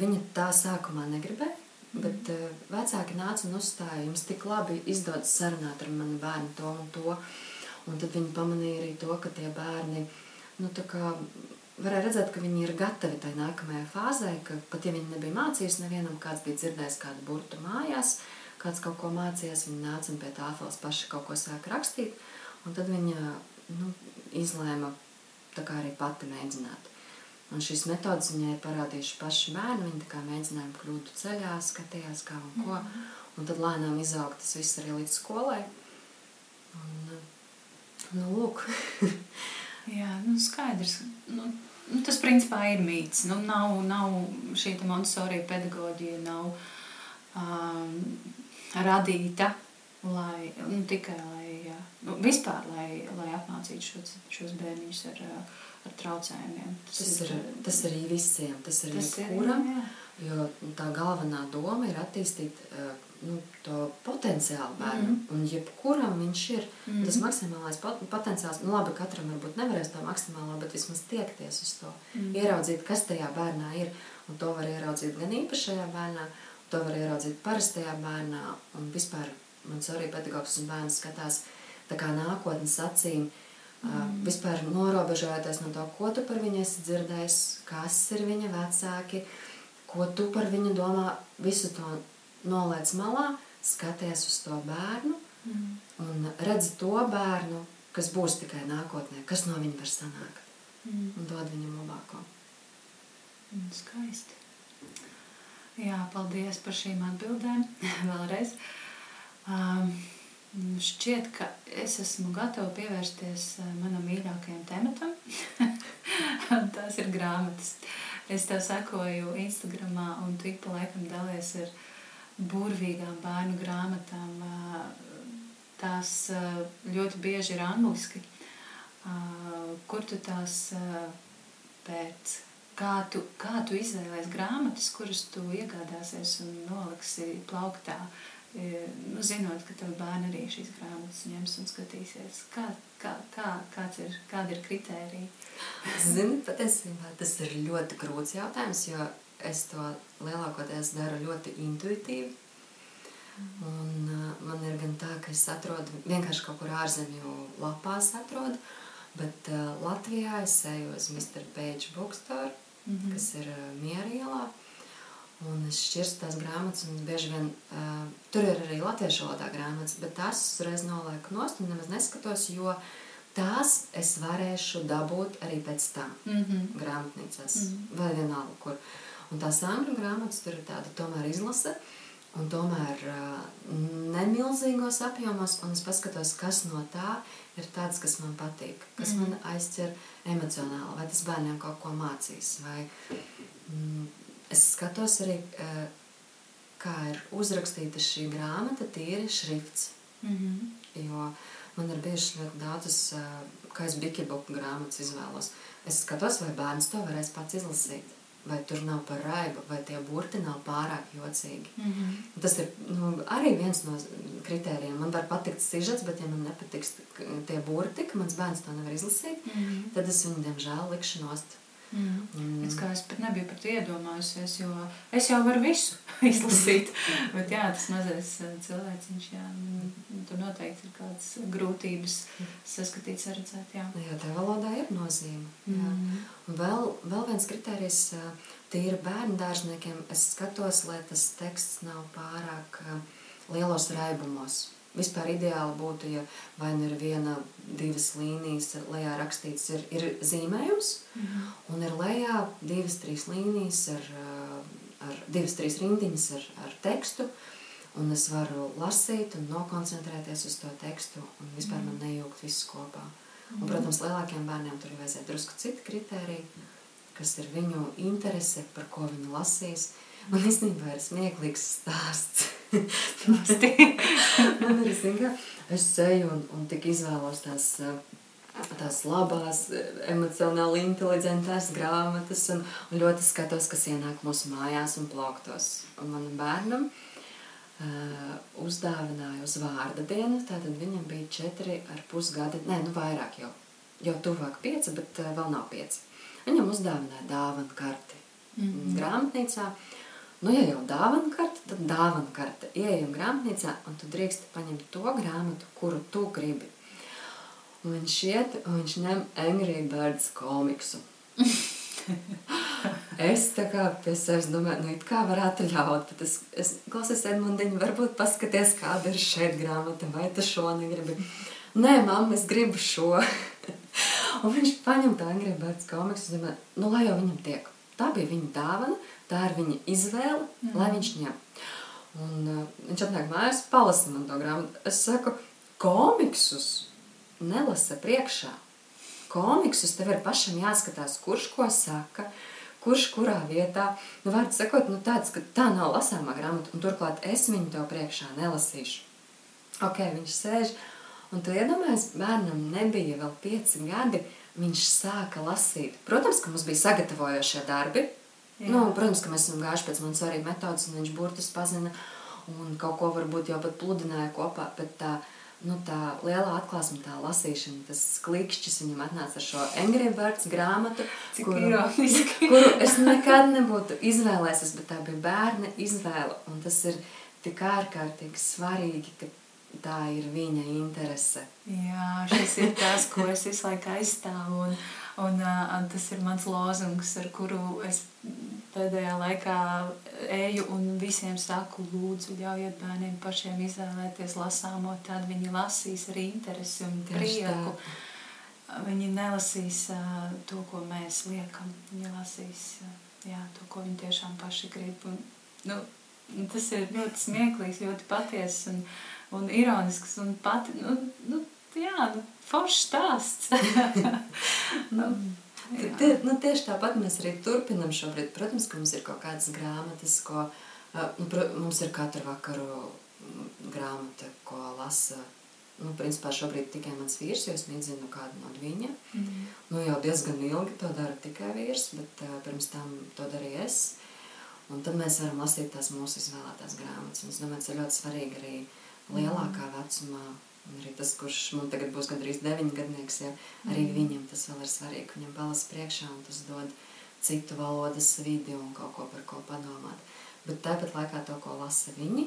Viņa tā sākumā negribēja, mm. bet uh, vecāki nāca un uzstāja, jums tik labi izdodas sarunāt ar mani bērnu to un to. Un tad viņi pamanīja arī to, ka tie bērni, nu tā kā varēja redzēt, ka viņi ir gatavi tai nākamajai fāzē, ka pat ja viņi nebija mācījušies, nevienam kāds bija dzirdējis kādu burtu mājās, kāds kaut ko mācījās, viņi nāca un pie tāfeles paši kaut ko sāk rakstīt, un tad viņa nu, izlēma arī pati mēģināt. Un šīs metodas viņai parādījuši paši bērni. Viņi kā mēģināja kļūt ceļā, skatījās, kā un ko. Mm. Un tad lēnām izauga tas viss arī līdz skolai. Un, nu, lūk. Jā, nu skaidrs. Nu, nu, tas principā ir mīts. Nu, nav, nav šī Montesori pedagoģija nav um, radīta lai, nu, tikai lai, nu, vispār, lai, lai apmācītu šos, šos bērniņus ar ar traucējumiem. Tas, tas, ir, ir, tas arī visiem, tas arī tas kuram, ir, jo tā galvenā doma ir attīstīt nu, to potenciālu bērnu. Mm -hmm. Un jebkuram viņš ir mm -hmm. tas maksimālais pot potenciāls. Nu, labi, katram varbūt nevarēs to maksimālo, bet vismaz tiekties uz to. Mm -hmm. Ieraudzīt, kas tajā bērnā ir. Un to var ieraudzīt gan īpašajā bērnā, to var ieraudzīt parastajā bērnā. Un vispār mans arī pedagogs un bērns skatās tā nākotnes acīm Mm. Vispār norobežojoties no to, ko tu par viņu esi dzirdējis, kas ir viņa vecāki, ko tu par viņu domā, visu to noliec malā, skaties uz to bērnu mm. un redzi to bērnu, kas būs tikai nākotnē, kas no viņa var sanākt. Mm. Un dod viņam labāko. Mm, skaisti. Jā, paldies par šīm atbildēm vēlreiz. Mm, šķiet, ka es esmu gatava pievērsties manam mīļākajam tematam. Tās ir grāmatas. Es tev sekoju Instagram, un tu ik pa laikam dalies ar burvīgām bērnu grāmatām. Tās ļoti bieži ir angliski. Kur tu tās pēc? Kā tu, kā tu izvēlējies grāmatas, kuras tu iegādāsies un noliksi plauktā? Uh, nu, zinot, ka tavi bērni arī šīs grāmatas ņems un skatīsies, kā, kā, kā, kāds ir, kāda ir kritērija? Zini, patiesībā tas ir ļoti grūts jautājums, jo es to lielākoties daru ļoti intuitīvi. Un, uh, man ir gan tā, ka es atrodu vienkārši kaut kur ārzemju lapās, atrodu, bet uh, Latvijā es eju uz Mr. Page Bookstore, mm -hmm. kas ir uh, Miera ielā. Un es šķirstu tās grāmatas, un bieži vien uh, tur ir arī latviešu valodā grāmatas, bet tās uzreiz nolieku nost un nemaz neskatos, jo tās es varēšu dabūt arī pēc tam mm -hmm. grāmatnīcās mm -hmm. vai vienalga kur. Un tās angļu grāmatas tur ir tāda tomēr izlase, un tomēr uh, nemilzīgos apjomos, un es paskatos, kas no tā ir tāds, kas man patīk, kas mm -hmm. man aizķer emocionāli, vai tas bērniem kaut ko mācīs, vai... Mm, es skatos arī, eh, kā ir uzrakstīta šī grāmata, tīri šrifts. Mm -hmm. Jo man ir bijušas ļoti daudzas, eh, kā es bikibuku grāmatas izvēlos. Es skatos, vai bērns to varēs pats izlasīt. Vai tur nav par raibu, vai tie burti nav pārāk jocīgi. Mm -hmm. Tas ir nu, arī viens no kritērijiem. Man var patikt sižets, bet, ja man nepatiks tie burti, ka mans bērns to nevar izlasīt, mm -hmm. tad es viņu, diemžēl, likšu nost Mm. Mm. Es, es pat nebiju par to iedomājusies, jo es jau varu visu izlasīt. Bet jā, tas mazais eh, cilvēciņš, jā, nu, tur noteikti ir kādas grūtības saskatīt, saredzēt. Jā, jā tā valodā ir nozīme. Mm. Vēl, vēl viens kriterijs, eh, tīri bērnu dārzniekiem es skatos, lai tas teksts nav pārāk uh, lielos raibumos. Vispār ideāli būtu, ja vai nu ir viena, divas līnijas, lejā rakstīts, ir, ir zīmējums, -hmm. un ir lejā divas, trīs līnijas, ar, ar divas, trīs rindiņas ar, ar tekstu. Un es varu lasīt un nokoncentrēties uz to tekstu, un vispār mm. man nejūgt visu kopā. Un, protams, lielākiem bērniem tur ir vajadzēja drusku citi kriteriji, kas ir viņu interese, par ko viņi lasīs. Man īstenībā ir smieklīgs stāsts. man ir, zin, es eju un, un tik izvēlos tās, tās labās, emocionāli inteliģentās grāmatas un, un ļoti skatos, kas ienāk mūsu mājās un plauktos. Un manam bērnam uh, uzdāvināju uz vārda dienu, tātad viņam bija četri ar pusgadi, nē, nu vairāk jau, jau tuvāk pieci, bet uh, vēl nav pieci. Viņam uzdāvināja dāvanu karti mm -hmm. grāmatnīcā. Uh, Nu, ja jau dāvana karte, tad dāvana karte. Ieejam grāmatnīcā, un tu drīkst paņemt to grāmatu, kuru tu gribi. Un viņš iet, un viņš ņem Angry Birds komiksu. es tā kā pie sevis domāju, nu, kā varētu ļaut, bet es, es klausies Edmundiņu, varbūt paskaties, kāda ir šeit grāmata, vai tu šo negribi. Nē, mamma, es gribu šo. un viņš paņem tā Angry Birds komiksu, domāju, nu, lai jau viņam tiek. Tā bija viņa dāvana, Tā ir viņa izvēle, mm. lai viņš ņem. Un, uh, viņš atnāk mājās, palasa man to grāmatu. Es saku, komiksus nelasa priekšā. Komiksus tev ir pašam jāskatās, kurš ko saka, kurš kurā vietā. Nu, vārds sakot, nu tāds, ka tā nav lasāmā grāmata, un turklāt es viņu tev priekšā nelasīšu. Ok, viņš sēž, un tu iedomājies, bērnam nebija vēl pieci gadi, viņš sāka lasīt. Protams, ka mums bija sagatavojošie darbi, Nu, protams, ka mēs esam gājuši pēc manas arī metodas, un viņš burtus pazina un kaut ko varbūt jau pat pludināja kopā. Bet tā, nu, tā lielā atklāsme, tā lasīšana, tas klikšķis viņam atnāca ar šo Angry Birds grāmatu, Cik kuru, kuru es nekad nebūtu izvēlējies, bet tā bija bērna izvēle. Un tas ir tik ārkārtīgi svarīgi, ka tā ir viņa interese. Jā, šis ir tas, ko es visu laiku aizstāvu. Un, un, un tas ir mans lozungs, ar kuru es pēdējā laikā eju un visiem saku, lūdzu, ļaujiet bērniem pašiem izvēlēties lasāmo, tad viņi lasīs ar interesi un prieku. Viņi nelasīs uh, to, ko mēs liekam. Viņi lasīs uh, jā, to, ko viņi tiešām paši grib. Un, nu, tas ir ļoti smieklīgs, ļoti patiess un, un ironisks un pati, nu, nu, jā, nu, foršs stāsts. nu, Tie, nu, tieši tāpat mēs arī turpinām šobrīd. Protams, ka mums ir kaut kādas grāmatas, ko nu, mums ir katru vakaru grāmata, ko lasa. Nu, principā šobrīd tikai mans vīrs, jo es nezinu kādu no viņa. Mm -hmm. nu, jau diezgan ilgi to dara tikai vīrs, bet uh, pirms tam to darīju es. Un tad mēs varam lasīt tās mūsu izvēlētās grāmatas. Un es domāju, tas ir ļoti svarīgi arī lielākā vecumā Un arī tas, kurš man tagad būs gandrīz deviņgadnieks, ja, arī mm. viņam tas vēl ir svarīgi. Viņam balas priekšā un tas dod citu valodas vidi un kaut ko par ko padomāt. Bet tāpat laikā to, ko lasa viņi,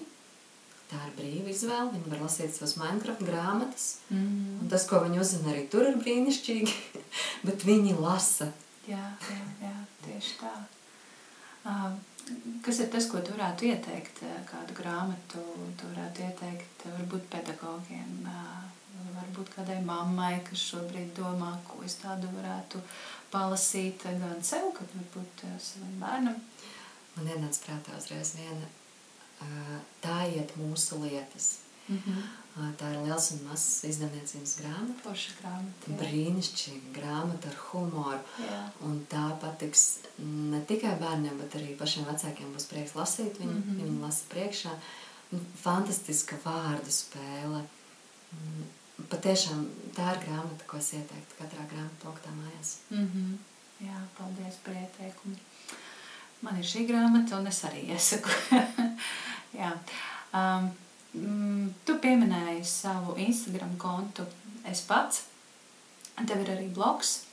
tā ir brīva izvēle. Viņi var lasīt savas Minecraft grāmatas. Mm. Un tas, ko viņi uzzina, arī tur ir brīnišķīgi. Bet viņi lasa. Jā, jā, jā tieši tā. Uh, Kas ir tas, ko tu varētu ieteikt, eh, kādu grāmatu tu varētu ieteikt eh, varbūt pedagogiem, eh, varbūt kādai mammai, kas šobrīd domā, ko es tādu varētu palasīt gan sev, gan varbūt savam bērnam? Man ienāca prātā uzreiz viena, tā iet mūsu lietas. Mm -hmm. Tā ir liels un mazs izdevniecības grāmata. Forša grāmata. Brīnišķīga grāmata ar humoru. Jā. Un tā patiks ne tikai bērniem, bet arī pašiem vecākiem būs prieks lasīt viņu. Mm -hmm. Viņi lasa priekšā. Fantastiska vārdu spēle. Patiešām tā ir grāmata, ko es ieteiktu katrā grāmatā plauktā mājās. Mm -hmm. Jā, paldies par ieteikumu. Man ir šī grāmata, un es arī iesaku. Jā. Um, tu pieminēji savu Instagram kontu. Es pats. Tev ir arī blogs,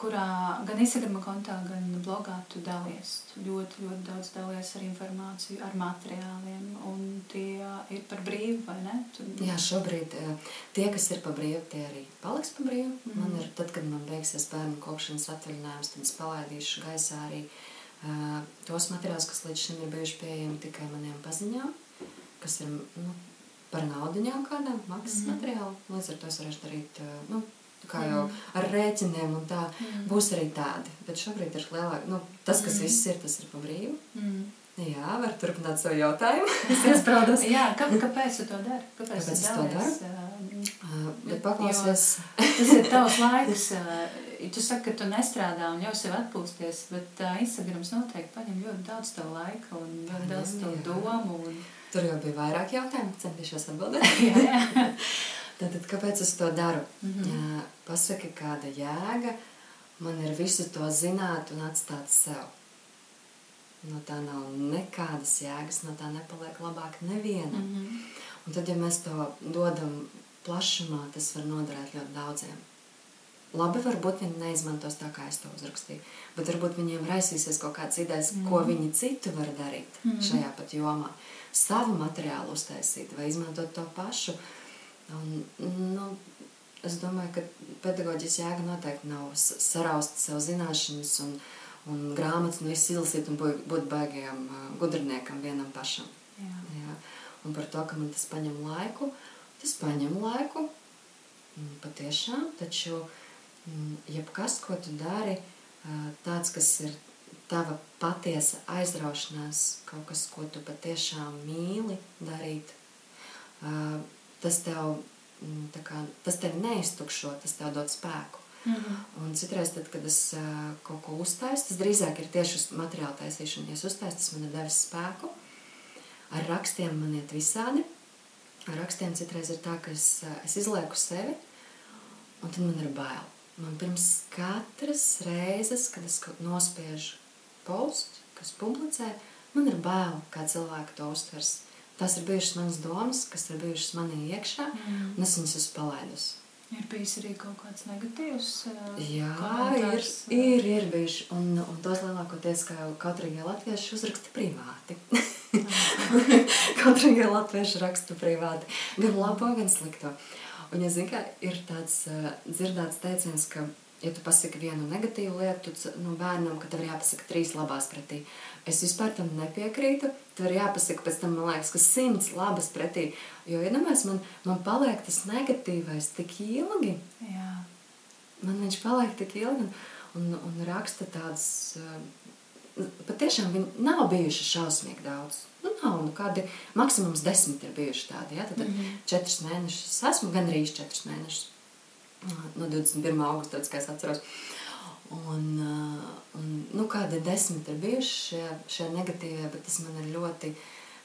kurā gan Instagram kontā, gan blogā tu dalies. Tu ļoti, ļoti daudz dalies ar informāciju, ar materiāliem. Un tie ir par brīvu, vai ne? Tu... Jā, šobrīd tie, kas ir par brīvu, tie arī paliks par brīvu. Mm. Man ir, tad, kad man beigsies bērnu kopšanas atvaļinājums, tad es palaidīšu gaisā arī uh, tos materiālus, kas līdz šim ir bijuši pieejami tikai maniem paziņām, kas ir nu, par naudu jau kādam maksas mm materiālu. Līdz ar to es varēšu darīt, uh, nu, kā jau mm. ar rēķiniem, un tā mm. būs arī tādi. Bet šobrīd ir lielāk, nu, tas, kas mm. viss ir, tas ir pa brīvu. Mm. Jā, var turpināt savu jautājumu. es iesprādos. Jā, kā, kāpēc tu to dari? Kāpēc, kāpēc es to daru? Uh, bet paklausies. tas ir tavs laiks. Uh, tu saki, ka tu nestrādā un jau sev atpūsties, bet uh, Instagrams noteikti paņem ļoti daudz tavu laika un ļoti daudz tavu domu. Un... Tur jau bija vairāk jautājumu, centīšos atbildēt. jā, jā. Tātad, kāpēc es to daru? Mm -hmm. Pasaki, kāda jēga man ir visu to zināt un atstāt sev. No tā nav nekādas jēgas, no tā nepaliek labāk neviena. Mm -hmm. Un tad, ja mēs to dodam plašumā, tas var noderēt ļoti daudziem. Labi, varbūt viņi neizmantos tā, kā es to uzrakstīju, bet varbūt viņiem raisīsies kaut kāds idejas, mm ko viņi citu var darīt mm šajā pat jomā. Savu materiālu uztaisīt vai izmantot to pašu. Un, nu, es domāju, ka pedagoģijas jēga noteikti nav saraust sev zināšanas un, un grāmatas un visu izlasīt un būt baigajam uh, gudriniekam vienam pašam. Jā. Jā. Un par to, ka man tas paņem laiku, tas paņem laiku, mm, patiešām, taču jebkas, ko tu dari, tāds, kas ir tava patiesa aizraušanās, kaut kas, ko tu patiešām mīli darīt, tas tev, mm, kā, tas tev neiztukšo, tas tev dod spēku. Mm -hmm. Un citreiz, tad, kad es kaut ko uztaisu, tas drīzāk ir tieši uz materiāla taisīšanu. Ja es uztaisu, tas man ir devis spēku. Ar rakstiem man iet visādi. Ar rakstiem citreiz ir tā, ka es, es izlieku sevi, un tad man ir bail. Man pirms katras reizes, kad es nospiežu postu, kas publicē, man ir bail, kā cilvēki to uztvers. Tas ir bijušas manas domas, kas ir bijušas manī iekšā, mm. un es viņas esmu palaidusi. Ir bijis arī kaut kāds negatīvs. Uh, Jā, komentārs. ir, ir, ir bijuši. Un, un tos lielākoties, kā kautrīgie latvieši uzraksta privāti. kautrīgie latvieši raksta privāti. Gan labo, gan slikto. Un, ja zini, ka ir tāds uh, dzirdēts teiciens, ka, ja tu pasaki vienu negatīvu lietu, nu, bērnam, ka tev ir jāpasaka trīs labās pretī. Es vispār tam nepiekrītu. Tur jāpasaka, pēc tam man liekas, ka simts labas pretī. Jo, ja domājies, man, man paliek tas negatīvais tik ilgi. Jā. Man viņš paliek tik ilgi un, un, un raksta tādas. Uh, patiešām viņi nav bijuši šausmīgi daudz. Nu, nav, nu, kādi maksimums desmit ir bijuši tādi. Ja? Tad mm -hmm. četrus mēnešus esmu, gan arī četrus mēnešus. No 21. augusta, kā es atceros. Un, uh, un, nu, kādi desmit ir bijuši šie, šie negatīvie, bet tas man ir ļoti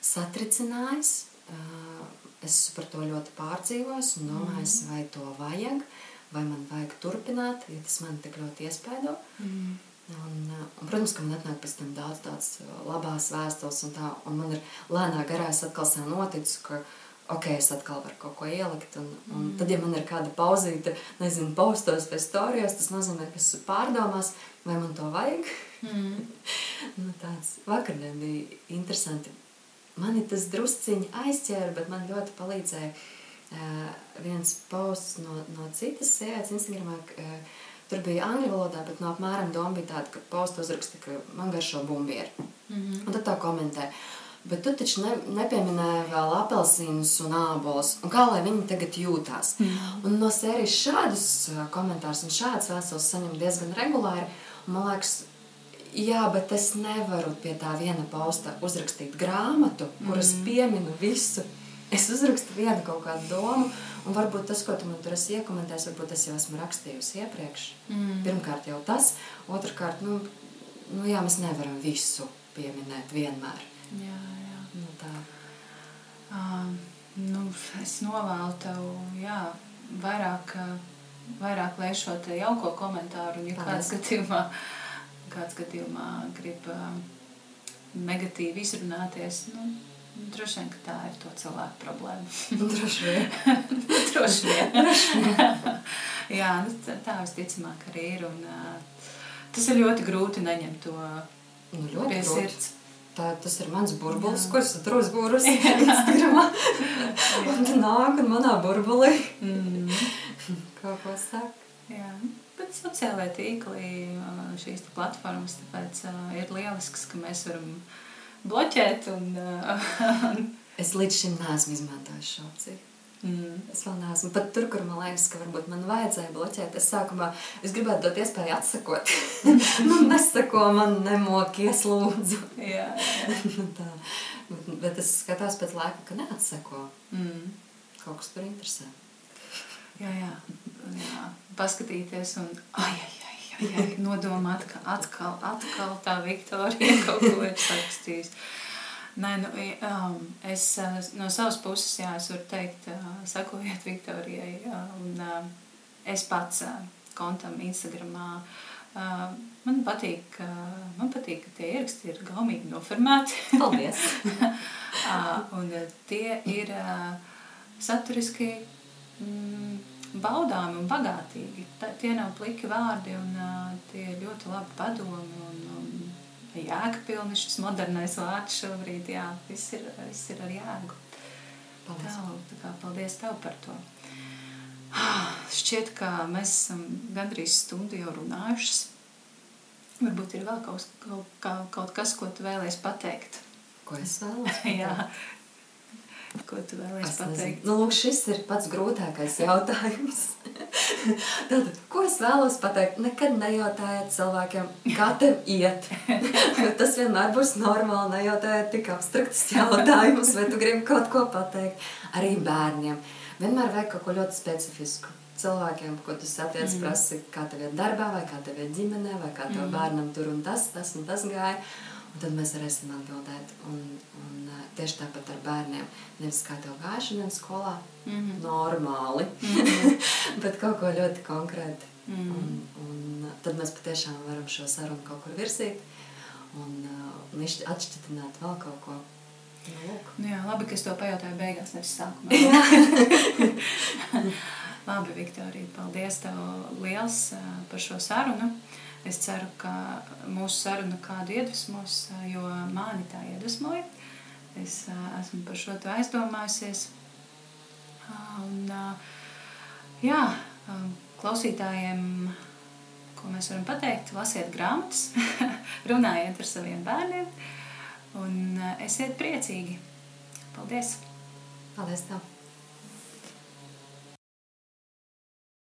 satricinājis. Uh, es par to ļoti pārdzīvos un domāju, mm. vai to vajag, vai man vajag turpināt, ja tas man tik ļoti iespaido. Mm. Un, uh, un, protams, ka man atnāk pēc tam daudz tādas labās vēstules, un, tā, un man ir lēnā garā atkal noticis, ka ok, es atkal varu kaut ko ielikt. Un, un mm. tad, ja man ir kāda pauzīte, nezinu, postos vai storijos, tas nozīmē, ka esmu pārdomās, vai man to vajag. Mm. nu, tāds vakardien bija interesanti. Mani tas drusciņi aizķēra, bet man ļoti palīdzēja uh, viens posts no, no citas sievietes Instagramā. Uh, Tur bija angļu valodā, bet no apmēram doma bija tāda, ka posta uzraksta, ka man garšo bumbieri. Mm -hmm. Un tad tā komentē. Bet tu taču ne, nepieminēji vēl apelsīnus un ābolus. Un kā lai viņi tagad jūtās? Mm. Un no sērijas šādus uh, komentārus un šādas vēstules saņem diezgan regulāri. Man liekas, jā, bet es nevaru pie tā viena pausta uzrakstīt grāmatu, kuras mm. pieminu visu. Es uzrakstu vienu kaut kādu domu, un varbūt tas, ko tu man tur esi iekomentējis, varbūt es jau esmu rakstījusi iepriekš. Mm. Pirmkārt, jau tas, otrkārt, nu, nu jā, mēs nevaram visu pieminēt vienmēr. Jā, jā. Nu, tā. Uh, nu, es novēlu tev jā, vairāk, vairāk lēšot jauko komentāru. Un, ja kāds gadījumā, kāds gadījumā grib uh, negatīvi izrunāties, nu, Droši vien, tā ir to cilvēku problēma. Droši vien. Droši vien. Droši vien. Jā, nu, tā visticamāk arī ir. Un, uh, tas ir ļoti grūti neņemt to nu, ļoti pie sirds. Tā, tas ir mans burbulis, ko es tur uzbūru Instagramā. un tu nāk un manā burbulī. Mm. Kaut ko saka. Jā. Bet sociālajie tīkli, šīs platformas, tāpēc ir lielisks, ka mēs varam bloķēt. Un, es līdz šim neesmu izmantojis šo opciju. Mm. Es vēl neesmu pat tur, kur man liekas, ka varbūt man vajadzēja bloķēt. Es sākumā es gribētu dot iespēju atsakot. man nesako, man nemokies, lūdzu. jā, jā. Tā. Bet es skatos pēc laika, ka neatsako. Mm. Kaut kas tur interesē. Jā, jā. jā. Paskatīties un ai, ai, ai, ai nodomāt, ka atkal, atkal tā Viktorija kaut ko ir sarakstījusi. Nē, nu, um, es uh, no savas puses, jā, es varu teikt, uh, sakojiet Viktorijai. Uh, un, uh, es pats uh, kontam Instagramā. Uh, man patīk, uh, man patīk, ka tie ieraksti ir gaumīgi noformēti. Paldies! uh, un uh, tie ir uh, saturiski mm, baudāmi un bagātīgi. Tā, tie nav pliki vārdi un uh, tie ir ļoti labi padomi un, un jēgpilni šis modernais vārds šobrīd. Jā, viss ir, viss ir ar jēgu. Paldies. Tev, tā kā, paldies tev par to. Ah, šķiet, ka mēs esam gandrīz stundu jau runājušas. Varbūt ir vēl kaut, kaut, kaut kas, ko tu vēlēsi pateikt. Ko es vēlos? Jā, Ko tu vēlēsi pateikt? Nu, lūk, šis ir pats grūtākais jautājums. Tad, ko es vēlos pateikt? Nekad nejautājiet cilvēkiem, kā tev iet. Tas vienmēr būs normāli. Nejautājiet tik abstraktus jautājumus, vai tu gribi kaut ko pateikt. Arī bērniem. Vienmēr vajag kaut ko ļoti specifisku. Cilvēkiem, ko tu satiec, mm. prasi, kā tev ir darbā, vai kā tev ir ģimenē, vai kā tev mm. bērnam tur un tas, tas un tas gāja. Tad mēs varēsim atbildēt. Un, un tieši tāpat ar bērniem. Nevis kā tev gāja šodien skolā, mm -hmm. normāli, mm -hmm. bet kaut ko ļoti konkrēti. Mm -hmm. un, un tad mēs patiešām varam šo sarunu kaut kur virsīt un, un atšķitināt vēl kaut ko. Nu, nu jā, labi, ka es to pajautāju beigās, nevis sākumā. labi, Viktorija, paldies tev liels par šo sarunu. Es ceru, ka mūsu saruna kādu iedvesmos, jo mani tā iedvesmoja. Es esmu par šo aizdomājusies. Un, jā, klausītājiem, ko mēs varam pateikt, lasiet grāmatas, runājiet ar saviem bērniem un esiet priecīgi. Paldies! Paldies! Tev.